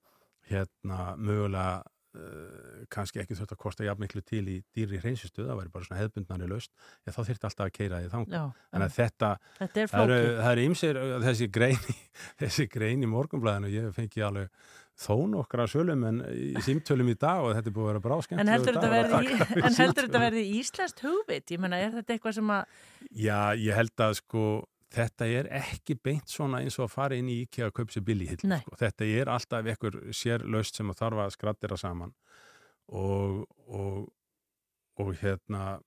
hérna mögulega uh, kannski ekki þurft að kosta jafn miklu til í dýri hreinsistuð, það væri bara svona hefðbundnari laust, en þá þyrfti alltaf að keira því að já. þetta, Þetta er það eru, ymsir, þessi grein, í- <laughs> þessi grein í morgunblæðinu, ég fengi alveg þó nokkra sölum en í símtölum í dag og þetta er búið að vera bráskemmt. En heldur þetta þetta verði íslenskt hugvit? Ég menna, er þetta eitthvað sem að, Já, ég held að sko þetta er ekki beint svona eins og að fara inn í IKEA að kaupa sér billihill Nei. sko. þetta er alltaf einhver sér laust sem að þarf að skrattira saman og, og, og hérna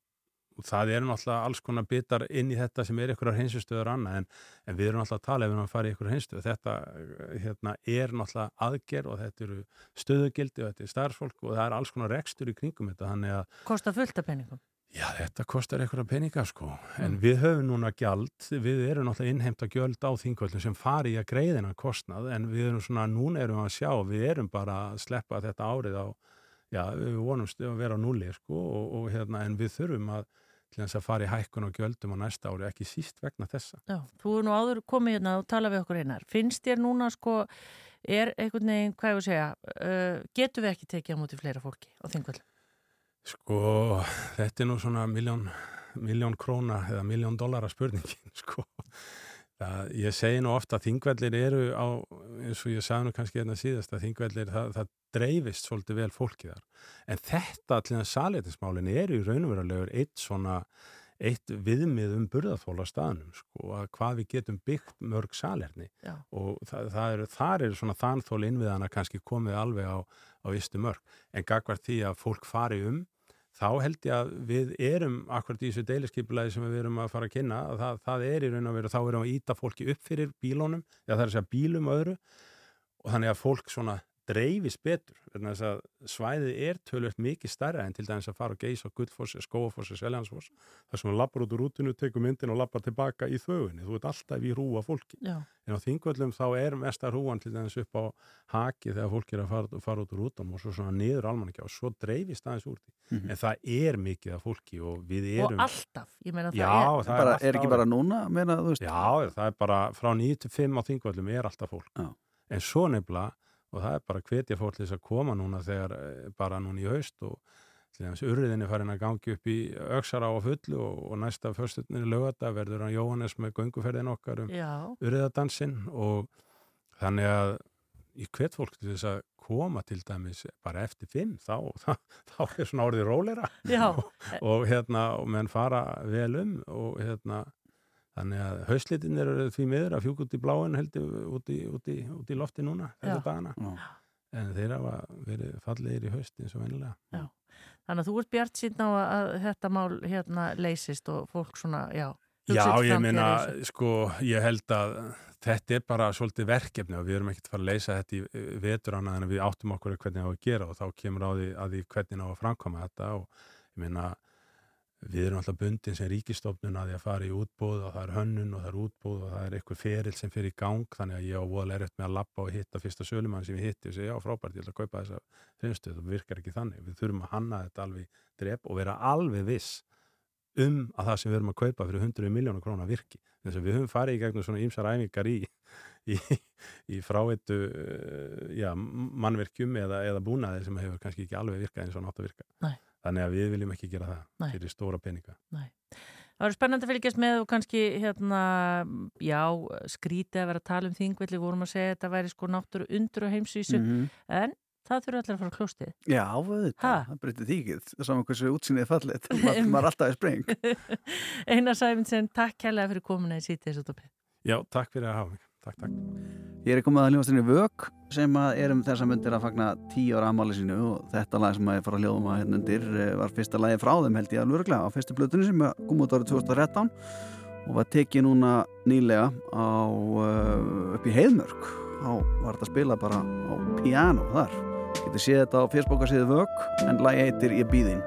það eru náttúrulega alls konar bitar inn í þetta sem er einhverjar hreinsistöður annað en, en við erum náttúrulega að tala ef við erum að fara í einhverjar hreinstöð þetta hérna, er náttúrulega aðgerð og þetta eru stöðugildi og þetta er starfsfólk og það er alls konar rekstur í kringum þetta þannig að kosta fullt af penningum? Já, þetta kostar einhverja peninga sko, en Mm. við höfum núna gjald, við erum náttúrulega innheimta gjöld á þingvöldum sem fari í að greiðina kostnað, en við erum svona, núna erum við að sjá, við erum bara að sleppa þetta árið á, já, við vonumst að vera á núli sko, og, og hérna, en við þurfum að, að fara í hækkun og gjöldum á næsta ári, ekki síst vegna þessa. Já, þú er nú áður komið hérna og tala við okkur einar. Finnst þér núna sko, er einhvern veginn, hvað ég að segja, uh, getum við ekki tekið á móti fleira fólki á þingvöld? Sko, þetta er nú svona miljón, miljón króna eða miljón dollara spurningin, <laughs> sko. Það, ég segi nú ofta að þingvellir eru á, eins og ég sagði nú kannski hérna síðast að þingvellir, það, það dreifist svolítið vel fólki þar. En þetta, allir það salétismálin, eru í raunverulegur eitt svona, eitt viðmið um burðaþóla staðnum, sko, að hvað við getum byggt mörg salerni Já. og það, það eru, þar eru svona þanþól innviðana kannski komið alveg á, á vistu mörg. En gagvart því að fólk fari um, þá held ég að við erum akkurat í þessu deiliskypulagi sem við erum að fara að kynna að það, það er í raun og veru, þá erum við að íta fólki upp fyrir bílónum, já það er að segja bílum öðru og þannig að fólk svona dreifist betur vegna þess að svæðið er tölvöld mikið stærra en til dæmis að fara og geisa gullfossi, skóafossi, seljansfoss þar sem þú lappar út úr rútinu, tekur myndin og lappar tilbaka í þögunni, þú ert alltaf í rúa fólki Já. en á þingvöllum þá er mesta rúan til dæmis upp á haki þegar fólk er að fara, fara út úr rútum og svo svona niður almanakja og svo dreifist aðeins úr því Mhm. en það er mikið af fólki og við og erum alltaf, ég meina það Já, er það bara, er ekki bara núna meina, Já, það er bara frá 9 til 5 á þingvöllum er alltaf fólk. Já. En svo nefnilega, og það er bara að hvetja fólk til þess að koma núna þegar eh, bara núna í haust og til þess urriðinni farin að gangi upp í öksara á fullu og, og næsta förstunni lögata verður hann Jóhannes með gönguferðin okkar um Já, urriðadansinn og þannig að í hvet fólk til þess að koma til dæmis bara eftir 5 þá, <laughs> þá, þá er svona orðið rólera já, <laughs> og hérna og menn fara vel um og hérna þannig að hauslitin eru því miður að fjúk út í bláin heldur út í, út í, út í lofti núna þetta Já. dagana Já. en þeir hafa verið fallegir í haust eins og vennilega þannig að þú ert bjart síðan á að, að þetta mál hérna leysist og fólk svona, já Já, ég þessu. sko, ég held að þetta er bara svolítið verkefni og við erum ekkert að fara að leysa þetta í vetur annað en við áttum okkur hvernig á að gera og þá kemur á því að því hvernig á að framkoma þetta og ég meina við erum alltaf bundin sem ríkistofnun að því að fara í útbóð og það er hönnun og það er útbóð og það er eitthvað ferill sem fyrir í gang. Þannig að ég á voðalega erfitt með að lappa og hitta fyrsta sölumann sem ég hitti og segja já frábært ég ætla að kaupa þessa þrinstöð og virkar ekki þannig. Við þurfum að hanna þetta alveg drep og vera alveg viss um að það sem við erum að kaupa fyrir 100 miljónu krónar virki. Þess að við höfum farið í gegnum svona ýmsar æfingar í, í, í fráveitu já, mannverkjum eða, eða búnaði sem hefur kannski ekki alveg virkað eins og nátt að virka. Nei. Þannig að við viljum ekki gera það Nei. fyrir stóra peninga. Það verður spennandi að fylgjast með og kannski hérna, já, skrítið að vera að tala um þingvelli, vorum að segja að þetta væri sko náttúru undur og heimsvísu, Mhm. en það þurfa allir að fara á klóstið. Já, auðvitað, Ha? það breytir því ekki. Það er saman hversu útsýnið er fallið. <laughs> Maður maður er alltaf í spreng <laughs> Einar Sæmundsen, takk kærlega fyrir komuna í sítið. Já, takk fyrir að hafa mig. Takk, takk. Ég er komið að hljóðastinni Vök sem er um þessa myndir að fagna tíu ára amáli sínu og þetta lag sem að ég fara að hljóðum að hérna undir eh, var fyrsta lagi frá þeim held ég alveg örglega á fyrstu blötunni sem kom út árið 2013 og var tekið núna nýlega á uh, upp í Heiðmörk. Þá var þetta spila bara á piano þar. Getur séð þetta á fyrstbókarsíðu Vök en lagi heitir Ég býðin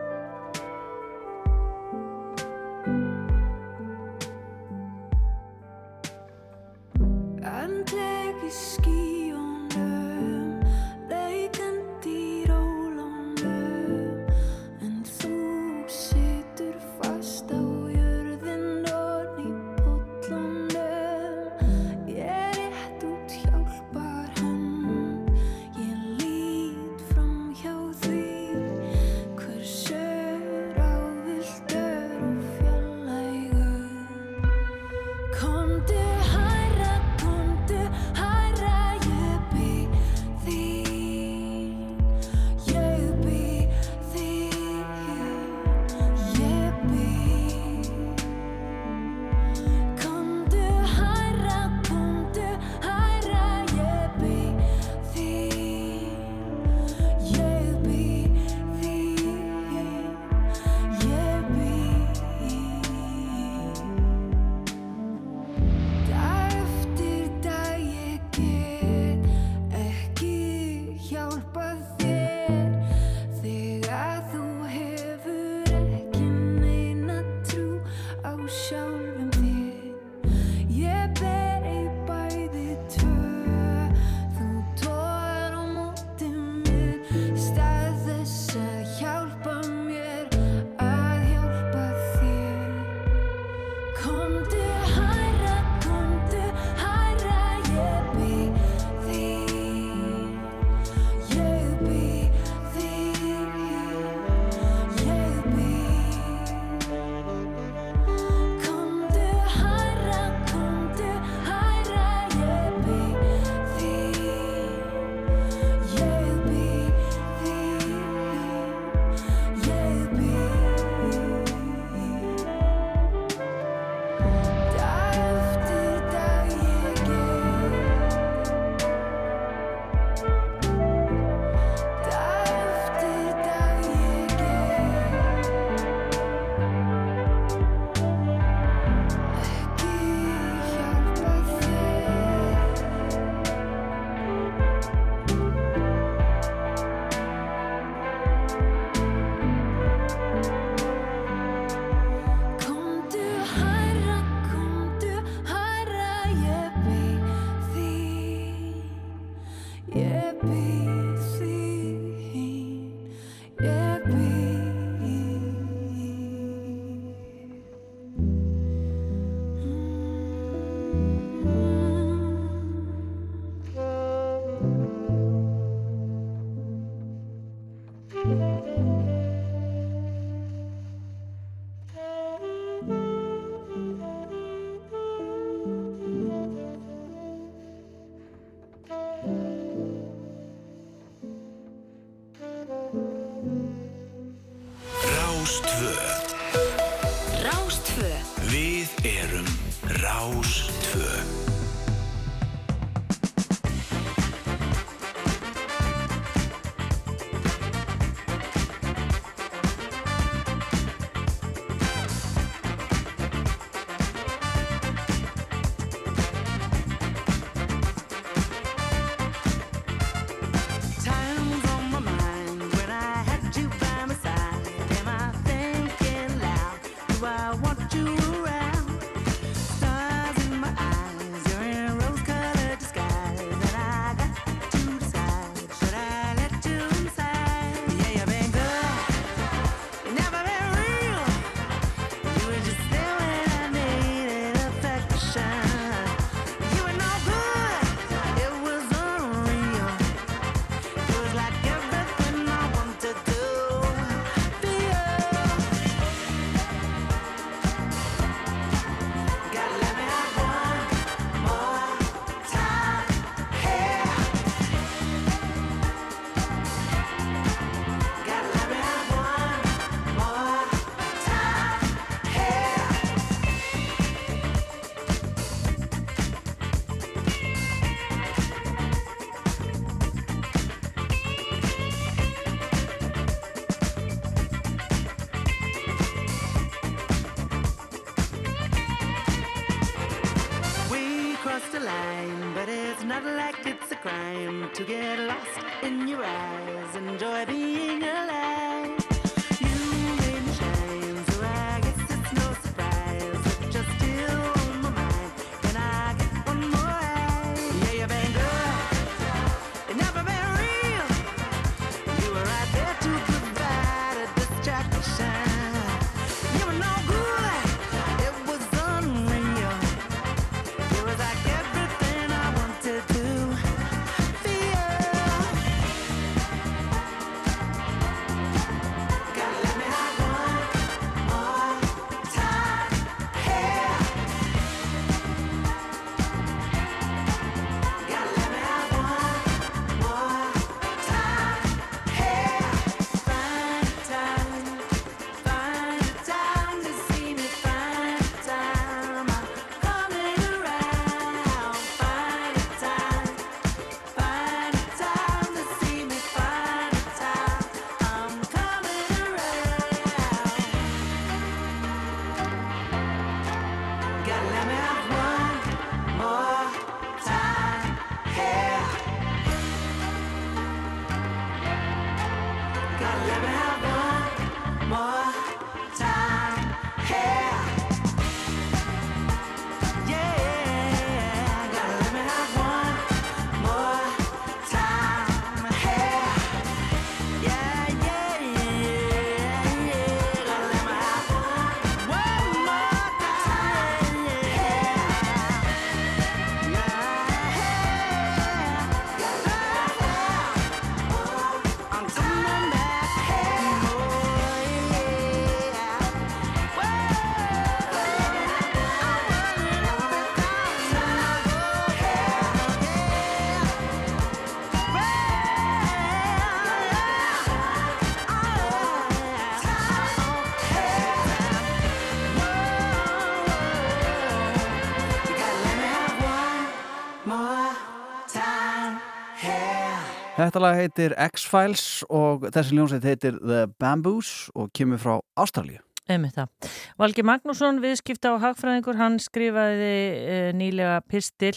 Þetta lag heitir X-Files og þessi ljónsveit heitir The Bamboos og kemur frá Ástralíu. Einmitt það. Valgi Magnússon, viðskipta og hagfræðingur, hann skrifaði uh, nýlega pistil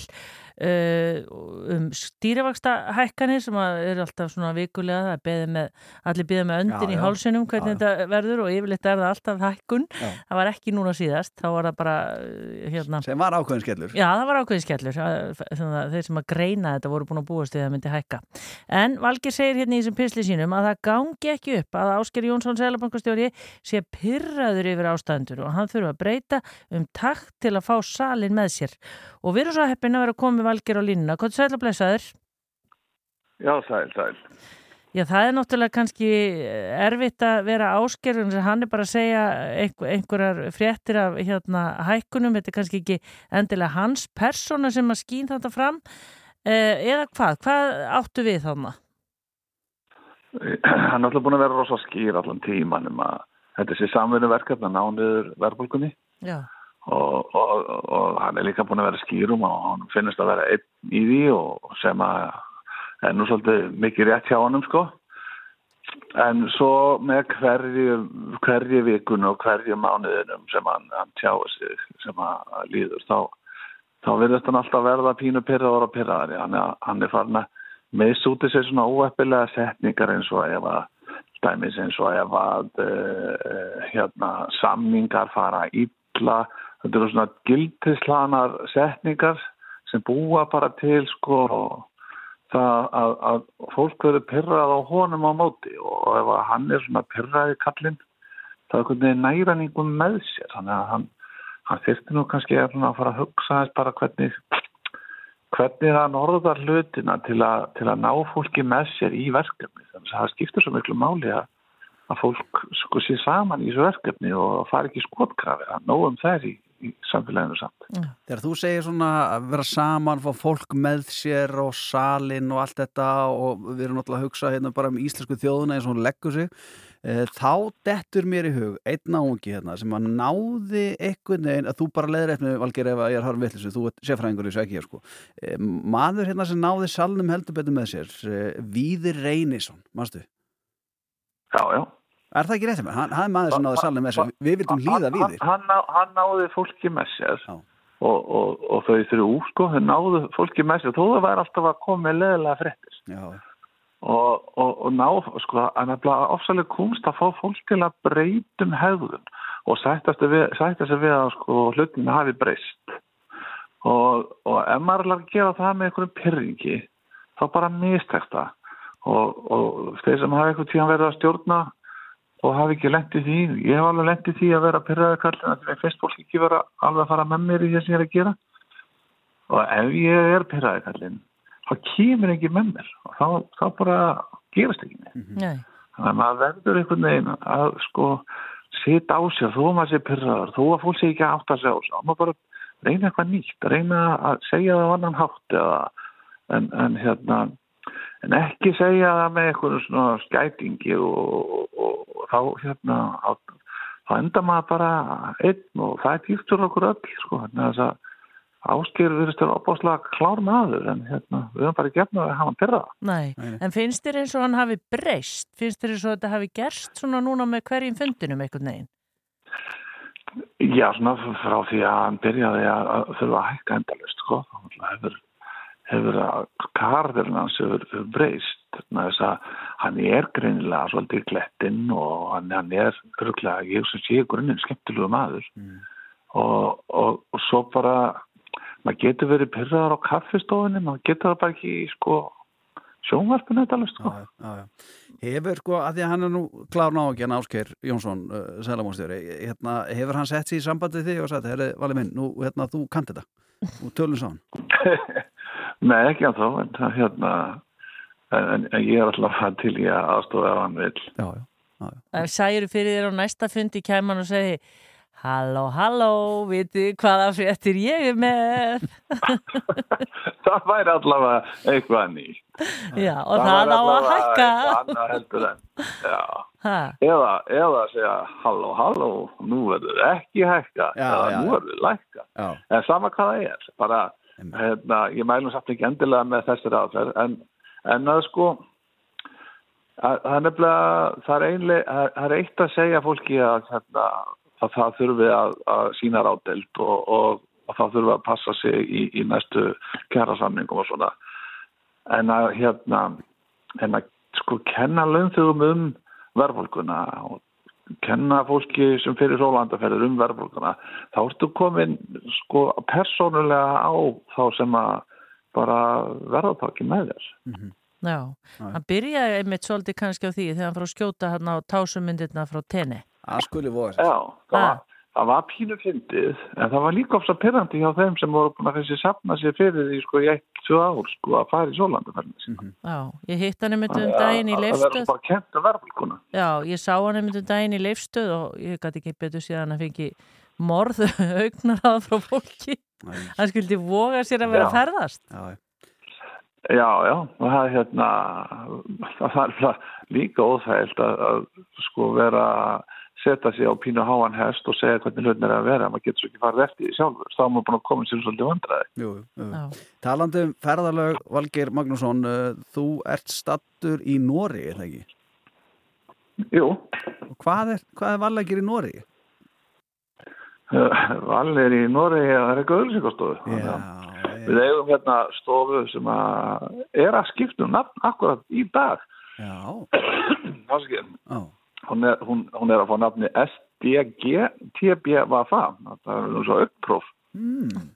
um stýrivaksta hækkanir sem eru alltaf svona vikulega, er með, allir beðið með öndin Já, í hálsunum hvernig Já, þetta verður og yfirleitt er það alltaf hækkun. Já. Það var ekki núna síðast, þá var það bara, uh, hérna, Sem var ákveðin skellur. Já, það var ákveðin skellur. Þannig að þeir sem að greina þetta voru búin að búast við að það myndi hækka. En Valgir segir hérna í þessum pisli sínum að það gangi ekki upp að Ásker Jónsson Sælabankastjóri sé pyrraður yfir ástæðendur og hann þurfa að breyta um takt til að fá salin með sér. Og við erum svo heppin að vera að koma með Valgir á línuna. Hvað er sæl að blessaður? Já, sæl, sæl. Já, það er náttúrulega kannski erfitt að vera áskerðun sem hann er bara að segja einhver, einhverjar fréttir af hérna hækkunum, þetta er kannski ekki endilega hans persóna sem að skýn þetta fram eh, eða hvað, hvað áttu við þannig? Hann er alltaf búin að vera rosa skýr allan tíman um að þetta sé samvinnu verkefni að ná niður verðbólkunni Já, og, og, og hann er líka búin að vera skýrum og hann finnst að vera einn í því og sem að er nú svolítið mikið rétt hjá honum sko. En svo með hverju, hverju vikun og hverju mánuðinum sem hann, hann tjáir sig sem að líður þá, þá verðist hann alltaf verða pínu pyrraður og pyrraðari. Hann, hann er farin að meðsúti sér svona óeppilega setningar eins og ef að dæmis eins og ef að uh, hérna, samningar fara illa. Þetta eru svona gildislanar setningar sem búa bara til sko það að, að fólk verður pyrrað á honum á móti og ef hann er svona pyrraði kallinn þá er einhvern veginn næræningum með sér. Þannig að hann, hann þyrfti nú kannski að fara að hugsa þess bara hvernig hvernig hann orðar hlutina til að, til að ná fólki með sér í verkefni. Þannig að það skiptir svo miklu máli að, að fólk sko sé saman í þessu verkefni og fari ekki skotkrafi að nógum þær í, í samfélaginu samt Þegar þú segir svona að vera saman, fá fólk með sér og salin og allt þetta og við erum náttúrulega að hugsa hérna bara um íslensku þjóðuna eins og hún leggur sig eh, þá dettur mér í hug einn náungi hérna sem að náði einhvern veginn, að þú bara leður eftir valgir ef að ég er harfum vitlisu, þú ert sérfræðingur í þessu ekki hér sko. Eh, maður hérna sem náði salnum heldur betur með sér eh, Víðir Reynisson, manstu? Já, já Er það ekki rétt með? Hann, hann er maður sem náði salnum með sér, við vildum hlýða hann, Víðir hann, hann náði fólki með sér. Og, og, og þau þrjú, sko, þau náðu fólki með sér, þó það væri alltaf að koma með leðilega fréttir. Já, og, og, og ná, sko, að nefnilega ofsalega kunst að fá fólk til að breytum hegðun og sættast við, við að sko, hlutinu hafi breyst. Og, og ef maður er að gera það með einhverjum pyrringi þá bara mistekst það. Og, og þeir sem hafa einhvern tíðan verið að stjórna og hafi ekki lendið því. Ég hef alveg lendið því að vera pyrraði kallin að það finnst fólk ekki vera alveg að fara með mér í það sem ég er að gera. Og ef ég er pyrraði kallin þá kemur ekki með mér. Og þá, þá bara gerast ekki neitt. Nei. þannig að maður verður einhvern veginn að sko sita á sér þó að maður sé pyrraður þó að fólk sé ekki átt að segja á sér þá maður bara reyna eitthvað nýtt reyna að segja það á annan hátt eða, en, en hérna en ekki segja það með eitthvað svona skætingi og, og, og þá hérna á, þá enda maður bara einn og það er fyrir okkur öll sko, þannig að þess að áskýr virðist þér opáslega klár maður en hérna, við höfum bara gefnum að hafa hann pyrraða Nei. En finnst þér eins og hann hafi breyst? Finnst þér eins og þetta hafi gerst svona núna með hverjum fundinum einhvern veginn? Já, svona frá því að hann byrjaði að þurfa að hækka endalist, sko. Þá náttúrulega hefur, hefur að karðurinn hans hefur, breyst. Þannig að hann er greinilega svolítið glettinn og hann, hann er örgulega, ég sem sé grunninn skemmtilegu maður. Og, og, og svo bara, maður getur verið pyrraðar á kaffistofunni, maður getur það bara ekki sko, sjónvarpinu endalist, sko. já, já. Hefur, sko, að því að hann er nú klárn á ekki en Ásker Jónsson, uh, sælamónstjóri hérna, hefur hann sett sér í sambandi þig og sagt, herri, vali minn, nú, hérna, þú kannt þetta og tölum sá hann <laughs> Nei, ekki að þá, en það hérna, en, en ég er alltaf að til að aðstofa ef hann vil. Já, já. Ef særu fyrir þér á næsta fundi kæman og segi Halló, halló, vitið hvaða fréttir ég er með? <laughs> það væri allavega eitthvað nýtt. Já, og það, á að hækka. Annað heldur en, já. Ha, Eða, eða að segja, halló, halló, nú verður ekki hækka, Já, eða já, nú já. verður lækka. Já. En sama hvað það er, bara, hérna, ég mælum samt ekki endilega með þessari aðferð, en, en að sko, að, það er nefnilega, það er einlega, það það er eitt að segja fólki að, hérna, að það þurfi að, að sína rádelt og, og, og það þurfi að passa sig í, í næstu kjærasamningum og svona. En að, hérna, en að sko kenna launþugum um verðbólguna og kenna fólki sem fyrir rólandaferðir um verðbólguna, þá ertu komin sko persónulega á þá sem að bara verðartaki með þér. já, hann byrjaði einmitt svolítið kannski á því þegar hann fór að skjóta hann á tásumyndirna frá tenni. Það skuli voru Já, það var, það var pínu fyndið, en það var líka ofsa pyrrandi hjá þeim sem voru búin að þessi safna sér fyrir því sko í eitt, tvö ár sko að fara í sólandaferðinu sína. Já, ég hitt hann um Þannig að- daginn í leifstöð. Það er bara kent að verðbólguna. Já, ég sá hann einmitt um daginn í leifstöð og ég gæti ekki betur síðan að fengi morð <laughs> augnar að frá fólki. Hann skildi voga sér að vera að Já. ferðast. Já, Já, já, og það er hérna, <laughs> það er líka óþægilt að, að sko vera setja sig á pínu háan hest og segja hvernig hlutin er að vera, maður getur svo ekki farið eftir því sjálfur, þá er maður búin að koma sér svolítið vandræði. Jú, jú, jú. Talandi um ferðalög, Valgeir Magnússon, uh, þú ert stattur í Nóri, er það ekki? Jú. Og hvað er, hvað er vallegir í Nóri? Valir í Noregi að það er eitthvað. Já, Við eigum hérna stofu sem að er að skipta um nafn akkurat í dag. Já. Vaskir. Já. Hún er, hún, hún er að fá nafni SDG TBVFA. Það er nú svo uppróf. Mm.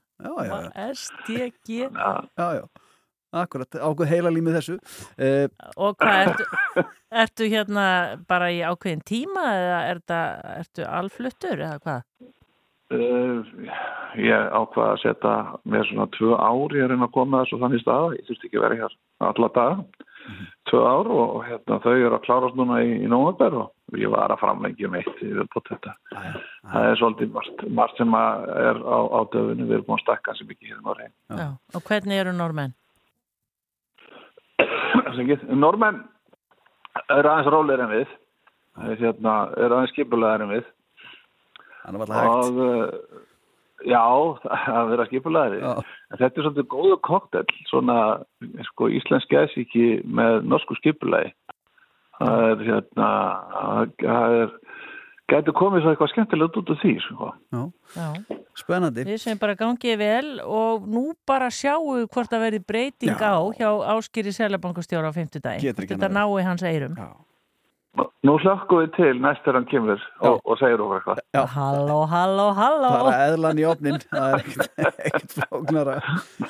SDG. Já, já. já. Akkurat, ákveð heila límið þessu. Uh, Og hvað, ertu, ertu hérna bara í ákveðin tíma eða er þetta, ertu alfluttur eða hvað? Uh, ég ákvaða að setja með svona tvö ár ég er að koma þessu þannig stað ég þurfti ekki að vera hér alla daga tvö ár og, og hérna, þau eru að klárast núna í, í nóvember og ég var að framlengja um eitt yfir på þetta það er svolítið margt, margt sem að er á, á döfunu við erum búin að stakka sem ekki hér í Noregi. Já. Og hvernig eru normenn? Normenn eru aðeins rólegir en við. Hérna, eru aðeins skipulegar en við. Þannig var það og uh, já, <laughs> að vera skipulegari en þetta er svolítið góðu koktel svona sko, íslensk geðsíki með norsku skipulegi það er hérna það er gæti komið svo eitthvað skemmtilegt út af því sko. Já. Já. Spennandi. Við sem bara gangið vel og nú bara sjáum við hvort það verði breyting Já. á hjá Áskýri Sælabankastjóra á fimmtudagi. Getur ekki Þetta nái hans eirum. Já. Nú slökkum við til næst þegar hann kemur og, og segir okkur eitthvað. Já. Halló, halló, halló. Bara eðlan í opnin, það er ekkert, flóknara.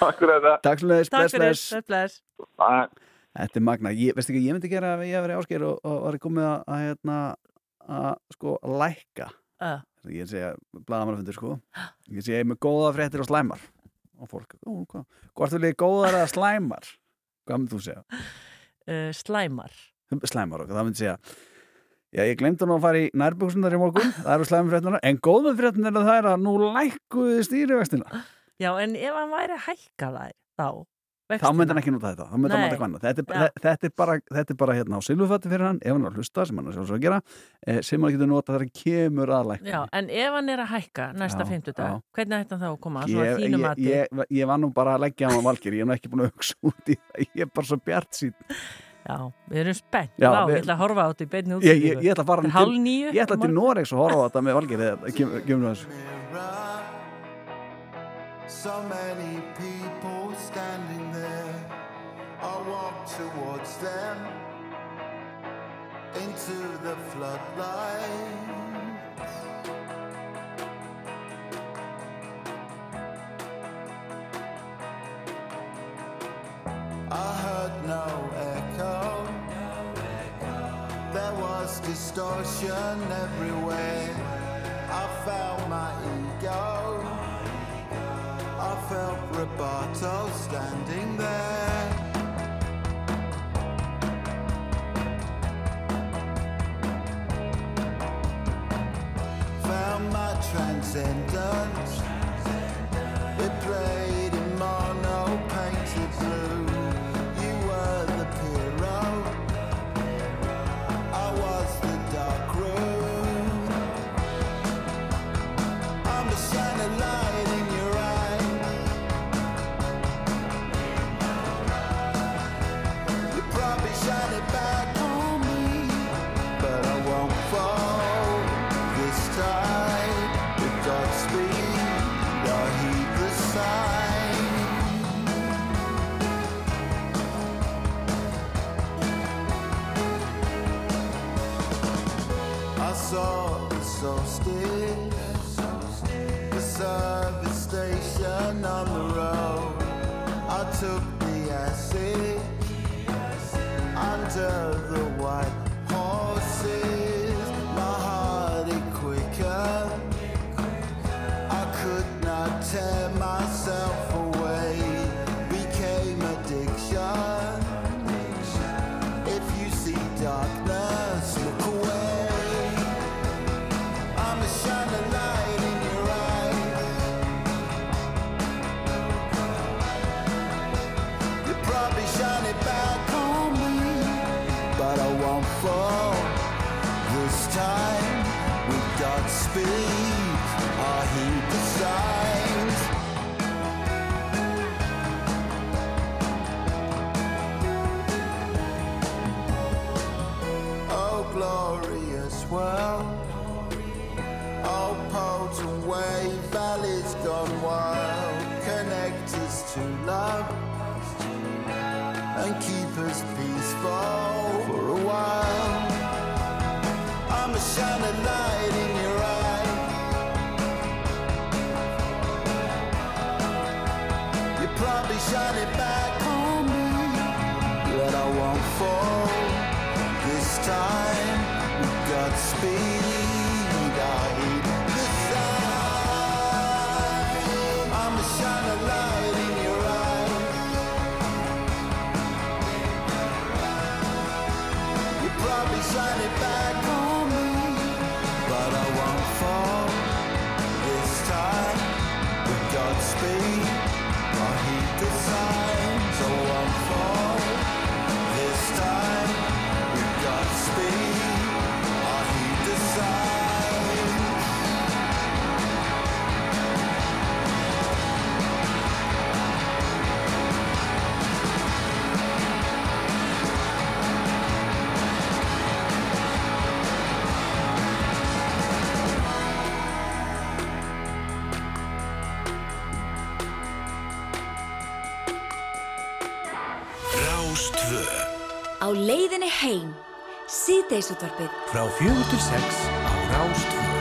Takk fyrir þetta. Takk fyrir þess, Þetta er magna. Ég, veistu ekki, ég myndi gera ef ég hef verið ásker og, og var komið að, að, hérna, að sko, lækka. Uh. Ég segja, blaðamannafundur, sko. Ég segja, ég er með góða fréttir og slæmar. Og fólk, ó, hvað? Hvort vil ég góðar eða slæmar? Hvað myndi þú segja? Uh, slæmar. Slæmar, og það myndi segja, já, ég glemdi nú að fara í nærbúksunar í morgun, það eru slæmar fréttinar, en góða fréttinar það er að nú lækkuði stýrivextina. Já, en ef hann væri að hækka þær, þá, Þá myndi hann ekki nota þetta, þá myndi hann nota eitthvað annað. Þetta, er- þetta, er bara, þetta er bara hérna á silfufatti fyrir hann, ef hann er að hlusta, sem hann er sjálfsög að gera, eh, sem hann getur nota þegar hann kemur að lækka. Já, en ef hann er að hækka næsta Já, fimmtudag, já. hvernig ætti hann þá að koma? Ég, ég, mati. ég, ég var nú bara að leggja á hann valgir, ég er nú ekki búin að hugsa út í það, ég er bara svo bjart sín. Já, við erum spennt. Já, Vá, við- ég ætla að horfa á þetta í beinni Ég, ég, ég ætla að fara til, á til. Noregs og horfa á þetta með valgir, towards them into the floodlights. I heard no echo. There was distortion everywhere. I felt my ego. I felt Roberto standing there. Transcendence. It played station on the road. I took the acid under the white horses. My heart it quicker. I could not tear myself away. Glorious world. Oh, potent wave, valleys gone wild. Connect us to love and keep us peaceful for a while. I'm a shining light in your eye. You probably shine it back on me, but I won't fall this time be heim. Síðdeisútvarpið Frá fjögur til sex á Rástvö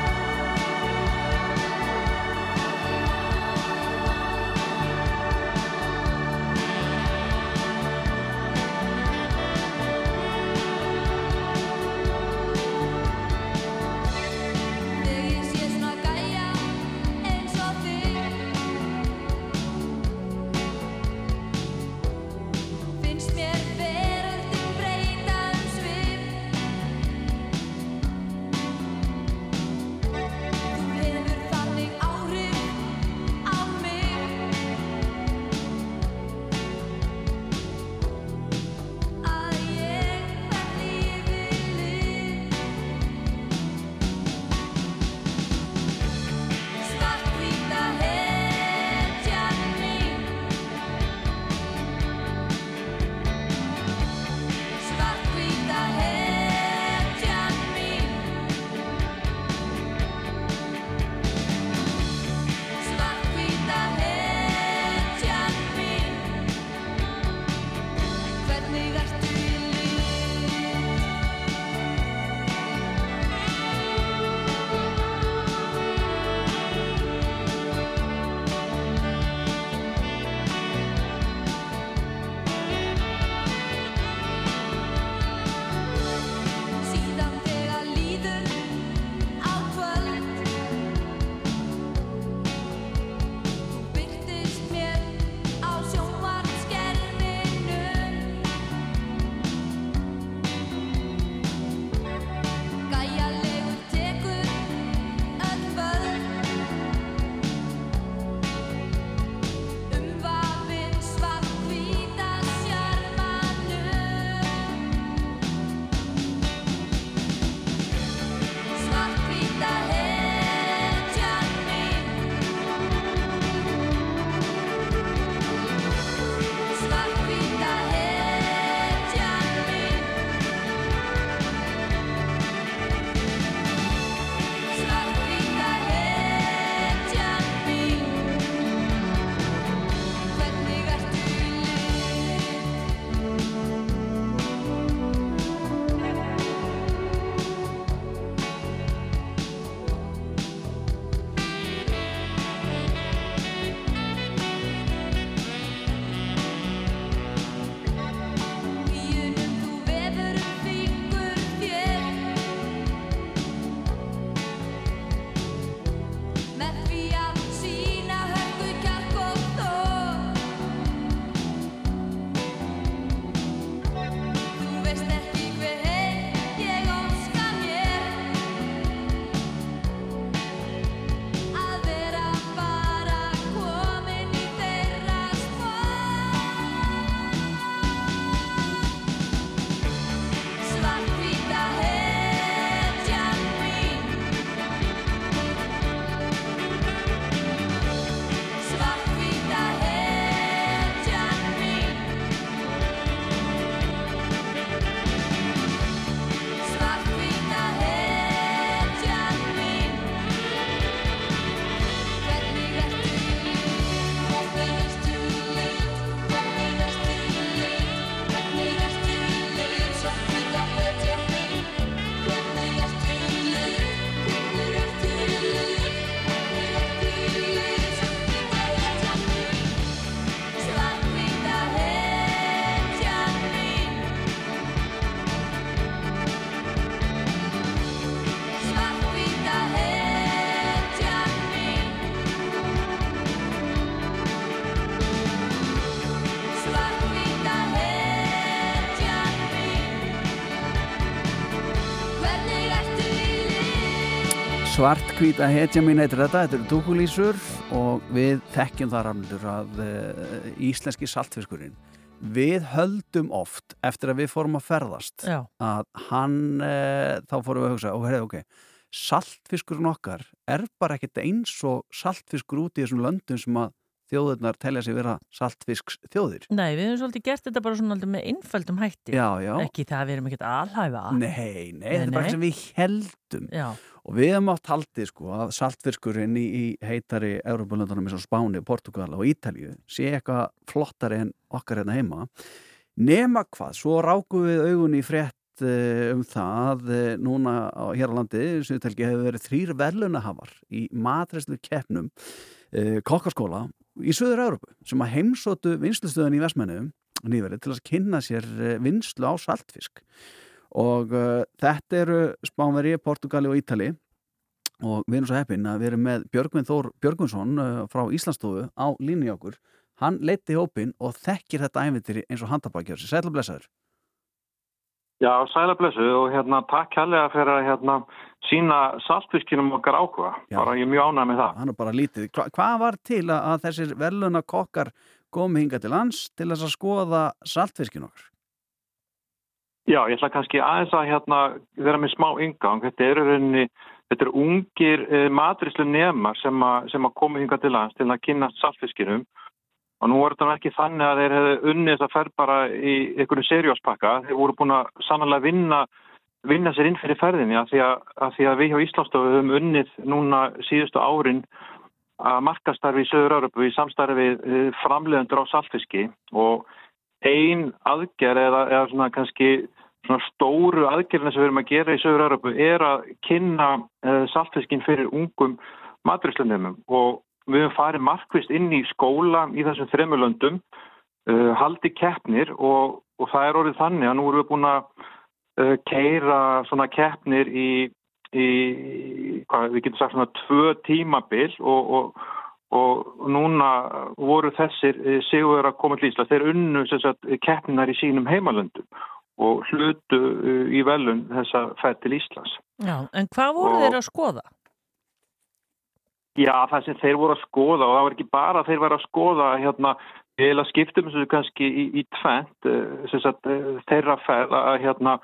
líf? Svartkvíta hetja mín heitir þetta, þetta eru dúkulísur og við þekkjum það rafnildur að uh, íslenski saltfiskurinn við höldum oft eftir að við fórum að ferðast Já. að hann, uh, þá fórum við að hugsa og herrið, ok, saltfiskurinn okkar er bara ekkert eins og saltfiskur út í þessum löndum sem að þjóðurnar telja sig vera saltfisks þjóðir Nei, við höfum svolítið gert þetta bara svona með einföldum hætti. Já, já. Ekki það að við erum ekkert alhæfa. Nei, nei, þetta er bara eitthvað sem við heldum Já. og við hefum átt haldið sko að saltfiskurinn í, í heitari Európa-löndunum eins og Spáni, Portugal og Ítalju sé eitthvað flottari en okkar hérna heima. Nema hvað, svo ráku við augun í frétt eh, um það eh, núna á, hér á landi sem við telgi hefur verið þrýr verðlunahafar í matræslu keppnum eh, kokkaskóla í Suður Európu sem að heimsóttu vinslustöðun í Vestmennu nýverið til að kynna sér eh, vinslu á saltfisk. Og uh, þetta eru Spánveri, Portugali og Ítali og við erum svo heppin að við erum með Björgvin Þór Björgvinsson uh, frá Íslandsstofu á línu í okkur. Hann leiti hópin og þekkir þetta æfintyri eins og handabækjör sér. Sætla blessaður. Já, sæla blessu og hérna takk kærlega fyrir að hérna sína saltfiskinum okkar áhuga. Já. Bara ég er mjög ánægð með það. hann er bara lítið, Hva, hvað var til að, að þessir verðluna kokkar komi hinga til lands til þess að skoða saltfiskin okkur Já, ég ætla kannski aðeins að hérna vera með smá yngang. Þetta eru rauninni, þetta eru ungir eh, matrislu nema sem, sem að komu hinga til lands til að kynna saltfiskinum og nú er þetta ekki þannig að þeir hefðu unnið þess að fer bara í einhverju serióspakka. Þeir voru búin að sannlega vinna, vinna sér inn fyrir ferðinni að því að, að, því að við hjá Íslandsstofu höfum unnið núna síðustu árin að markastarfi í Söður Európu í samstarfi við framleiðendur á saltfiski. Og ein aðgerð eða, eða svona kannski svona stóru aðgerðina sem við erum að gera í Söður Európu er að kynna uh, saltfiskin fyrir ungum maturíslunumum og við höfum farið markvist inn í skóla í þessum þremur löndum uh, haldi keppnir og, og það er orðið þannig að nú erum við búin að keira svona keppnir í, í hvað, við getum sagt svona tvö tímabil og, og, og núna voru þessir sigur að koma til Ísla þeir unnu sagt, keppninar í sínum heimalöndum og hlutu uh, í velun þessa fætt til Íslands. Já, en hvað voru Og- þeir að skoða? Já, það sem þeir voru að skoða og það var ekki bara þeir voru að skoða hérna, eða skiptum þessu kannski í, í tvent, eh, sagt, eh, þeirra ferð að hérna,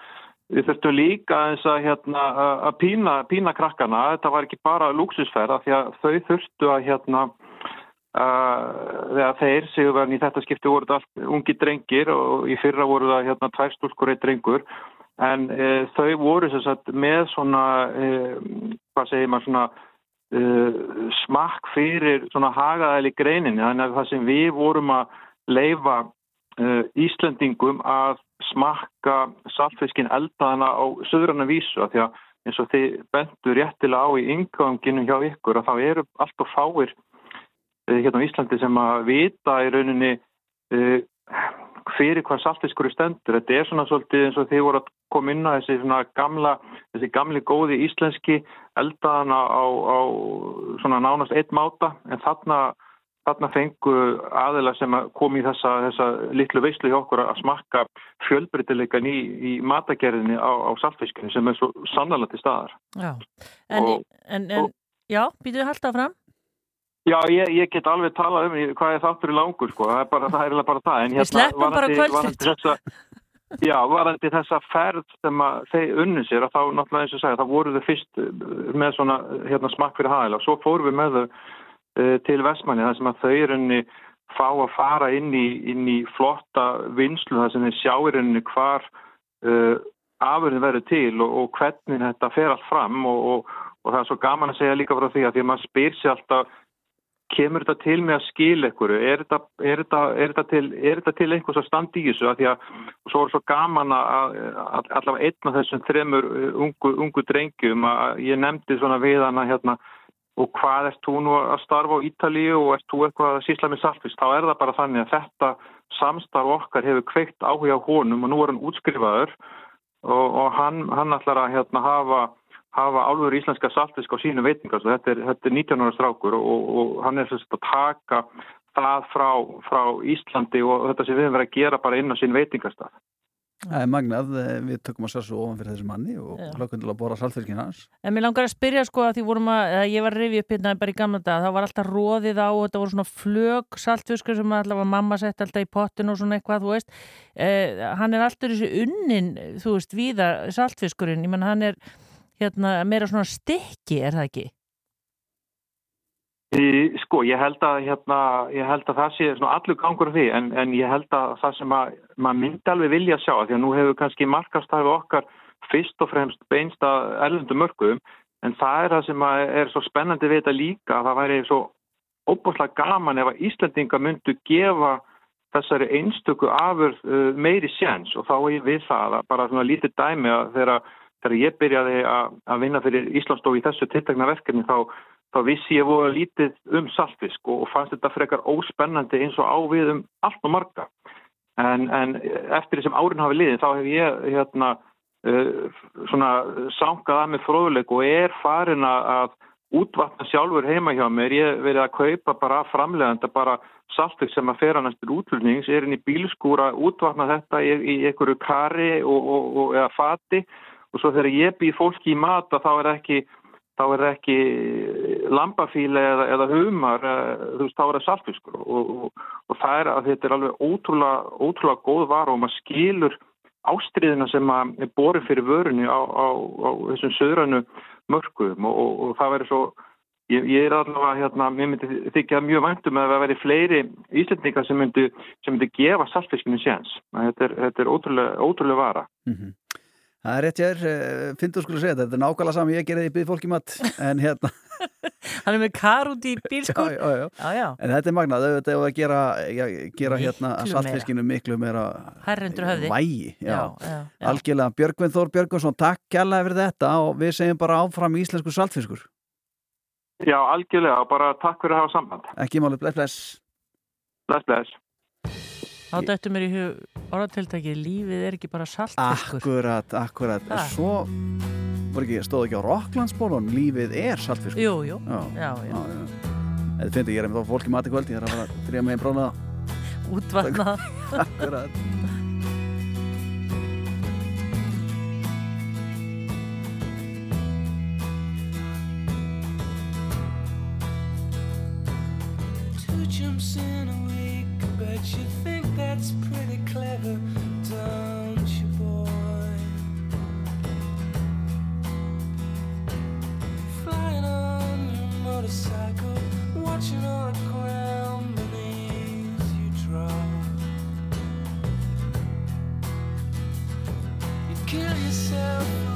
við þurftum líka að, hérna, að- pína, pína krakkana, þetta var ekki bara lúksusferð af því að þau þurftu að hérna, þegar þeir sigurverðin í þetta skipti voru þetta allt ungi drengir og í fyrra voru það hérna tvær stúlkur eitt drengur. En uh, þau voru sagt með svona, uh, hvað segir maður svona uh, smakk fyrir svona hagaðæli greininni. Þannig að það sem við vorum að leifa uh, Íslendingum að smakka saltfiskin eldaðana á söðrana vísu af því að eins og þið bendur réttilega á í ynganginu hjá ykkur að þá eru allt og fáir uh, hérna á Íslandi sem að vita í rauninni uh, fyrir hvað saltfiskur er stendur. Þetta er svona svolítið eins og þið voru að koma inn á þessi svona gamla, þessi gamli góði íslenski eldaðana á, á svona nánast eitt máta en þarna, þarna fengu aðila sem að kom í þessa, þessa litlu veislu hjá okkur að smakka fjölbreytileikan í, í matagerðinni á, á saltfiskinu sem er svo sannlega til staðar. Já, en, Og- en, en já, býtu við halda fram? Já, ég, ég get alveg talað um hvað er þáttur í langur, sko, það er bara það. Er bara það. En Við sleppum bara þessa, já, varandi þessa ferð sem þeir unnu sér, að þá náttúrulega eins og segja, þá voru þau fyrst uh, með svona hérna, smakk fyrir hagæla og svo fórum við með þau uh, til Vestmanni, þar sem að þau er unni fá að fara inn í, inn í flotta vinslu, þar sem þeir sjá í rauninni hvar uh, afurðin verður til og, og hvernig þetta fer allt fram og, og, og það er svo gaman að segja líka frá því að því að maður spyr sér alltaf kemur þetta til með að skila ykkur er þetta, er þetta, er þetta til, til einhvers að standa í þessu? Að því að svo er svo gaman að, að allavega einn af þessum þremur uh, ungu, ungu drengjum að ég nefndi svona við hana hérna og hvað ert þú nú að starfa á Ítalíu og ert þú eitthvað að sísla með saltfist þá er það bara þannig að þetta samstarf okkar hefur kveikt áhuga á honum og nú er hann útskrifaður og, og hann, hann ætlar að hérna hafa hafa álfur íslenska saltfisk á sínu veitingast og þetta er, þetta er 19 ára strákur og, og, og hann er þess að taka það frá, frá Íslandi og þetta sem við höfum verið að gera bara inn á sín veitingastað. Það er magnað, eh, við tökum að sessu ofan fyrir þessi manni og hlökkum til að bóra saltfiskin hans. En mér langar að spyrja sko að því vorum að, að ég var að rifja upp hérna bara í gamla dag, þá var alltaf róðið á, þetta voru svona flög saltfiskur sem alltaf var mamma sett alltaf í pottin og svona eitthvað, þú veist, eh, hann er alltaf þessi unnin, þú veist, víða saltfiskurinn, ég menn hann er hérna meira svona stykki, er það ekki? Sko, ég held að, hérna, ég held að það sé allur gangur á því en, en ég held að það sem að maður myndi alveg vilja sjá því að nú hefur kannski markastæfi okkar fyrst og fremst beinst að erlendu mörgum en það er það sem er svo spennandi við þetta líka að það væri svo óbúslega gaman ef að Íslendinga myndu gefa þessari einstöku afurð uh, meiri séns og þá er við það að bara svona lítið dæmi að þegar, þegar ég byrjaði að, vinna fyrir Íslandsstof í þessu tiltekna verkefni þá, þá vissi ég voru lítið um saltfisk og, og fannst þetta frekar óspennandi eins og ávið um allt og marga. En, en eftir því sem árin hafi liðið þá hef ég hérna uh, svona sankað að með fróðuleik og er farin að útvatna sjálfur heima hjá mér, ég verið að kaupa bara framleganda bara saltfisk sem að fera næstur útlunings, er inn í bílskúra útvatna þetta í, í einhverju kari og, og, og eða fati og svo þegar ég býð fólki í mat að þá er ekki þá er ekki lambafíla eða, eða humar, eh, þú veist, þá er það saltfiskur og, og, og það er að þetta er alveg ótrúlega, ótrúlega góð vara og maður skilur ástriðina sem að borið fyrir vörunni á, á, á þessum söðrannu mörgum og, og, og það verður svo ég, ég er allavega hérna, mér myndi þykja mjög væntum að það veri fleiri íslendingar sem myndi, sem myndi gefa saltfiskinu séns. Þetta er, þetta er ótrúlega, ótrúlega vara. Mhm. Það er rétt ég er, finnst þú skulle segja þetta, þetta er nákvæmlega saman ég gerði í byggð fólki mat en hérna <laughs> Hann er með kar út í bílskur. já, já, já. En þetta er magnað, auðvitað ef að gera, já, gera hérna Miklu saltfiskinu miklu meira Hærra undir höfði. vægi. Já. Já, já, já. Algjörlega, Björgvin Þór Björgvinsson, takk kærlega fyrir þetta og við segjum bara áfram íslensku saltfiskur. Já, algjörlega, bara takk fyrir að hafa samband. Ekki málið, bless, bless. Bless, bless. Þá dættu mér í hug orðatiltæki, lífið er ekki bara saltfiskur. Akkurat, akkurat. Ha. Svo, ekki, stóð ekki á Rocklandsbólun, lífið er saltfiskur. Jú, jú. Já, Já, já. Þetta finnst ég, ég er með þá fólki mati kvöld, ég er að fara að drýja með einn brána. Útvatna. <laughs> Akkurat. Pretty clever, don't you, boy? Flying on your motorcycle, watching all the ground beneath you drop. You kill yourself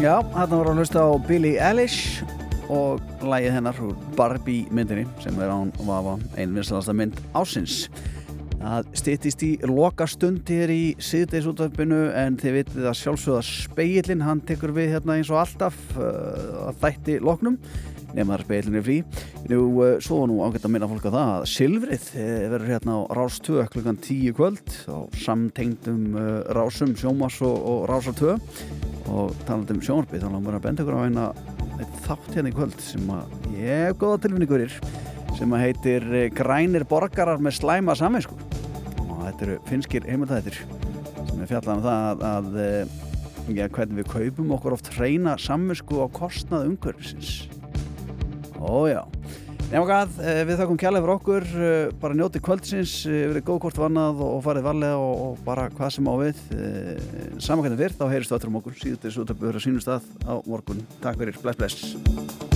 Já, þarna voru að hlusta á Billie Eilish og lægið hennar úr Barbie myndinni sem er án vafa einvinnsalasta mynd ásins. Það stýttist í loka stund hér í síðdeisútöfinu en þið vitið að sjálfsögða speilin, hann tekur við hérna eins og alltaf uh, að þætti loknum nema þar speilin er frí. Nú, uh, svo var nú ágætt að minna fólk að það að Silfrið eh, verður hérna á Rás 2 klukkan 10 kvöld á samtengdum uh, Rásum, Sjómas og, og Rásar 2 og talandi um sjónarbið þá langar að benda ykkur á eina þátt hérna í kvöld sem að ég hef góða tilfinningurir sem að heitir eh, Grænir borgarar með slæma saminsku og þetta eru finskir heimildættir sem er fjallan um það að, að eh, já, hvernig við kaupum okkur oft hreina saminsku á kostnað umhverfisins. Ójá Nefnum hvað, eh, við þakkum kjærlega fyrir okkur, eh, bara njóti kvöldsins, eh, verið góð hvort vannað og farið varlega og, og bara hvað sem á við. Saman hvernig fyrr, þá heyrstu öllum okkur, síðan þessu út að byrja sínum stað á morgun. Takk fyrir, bless bless.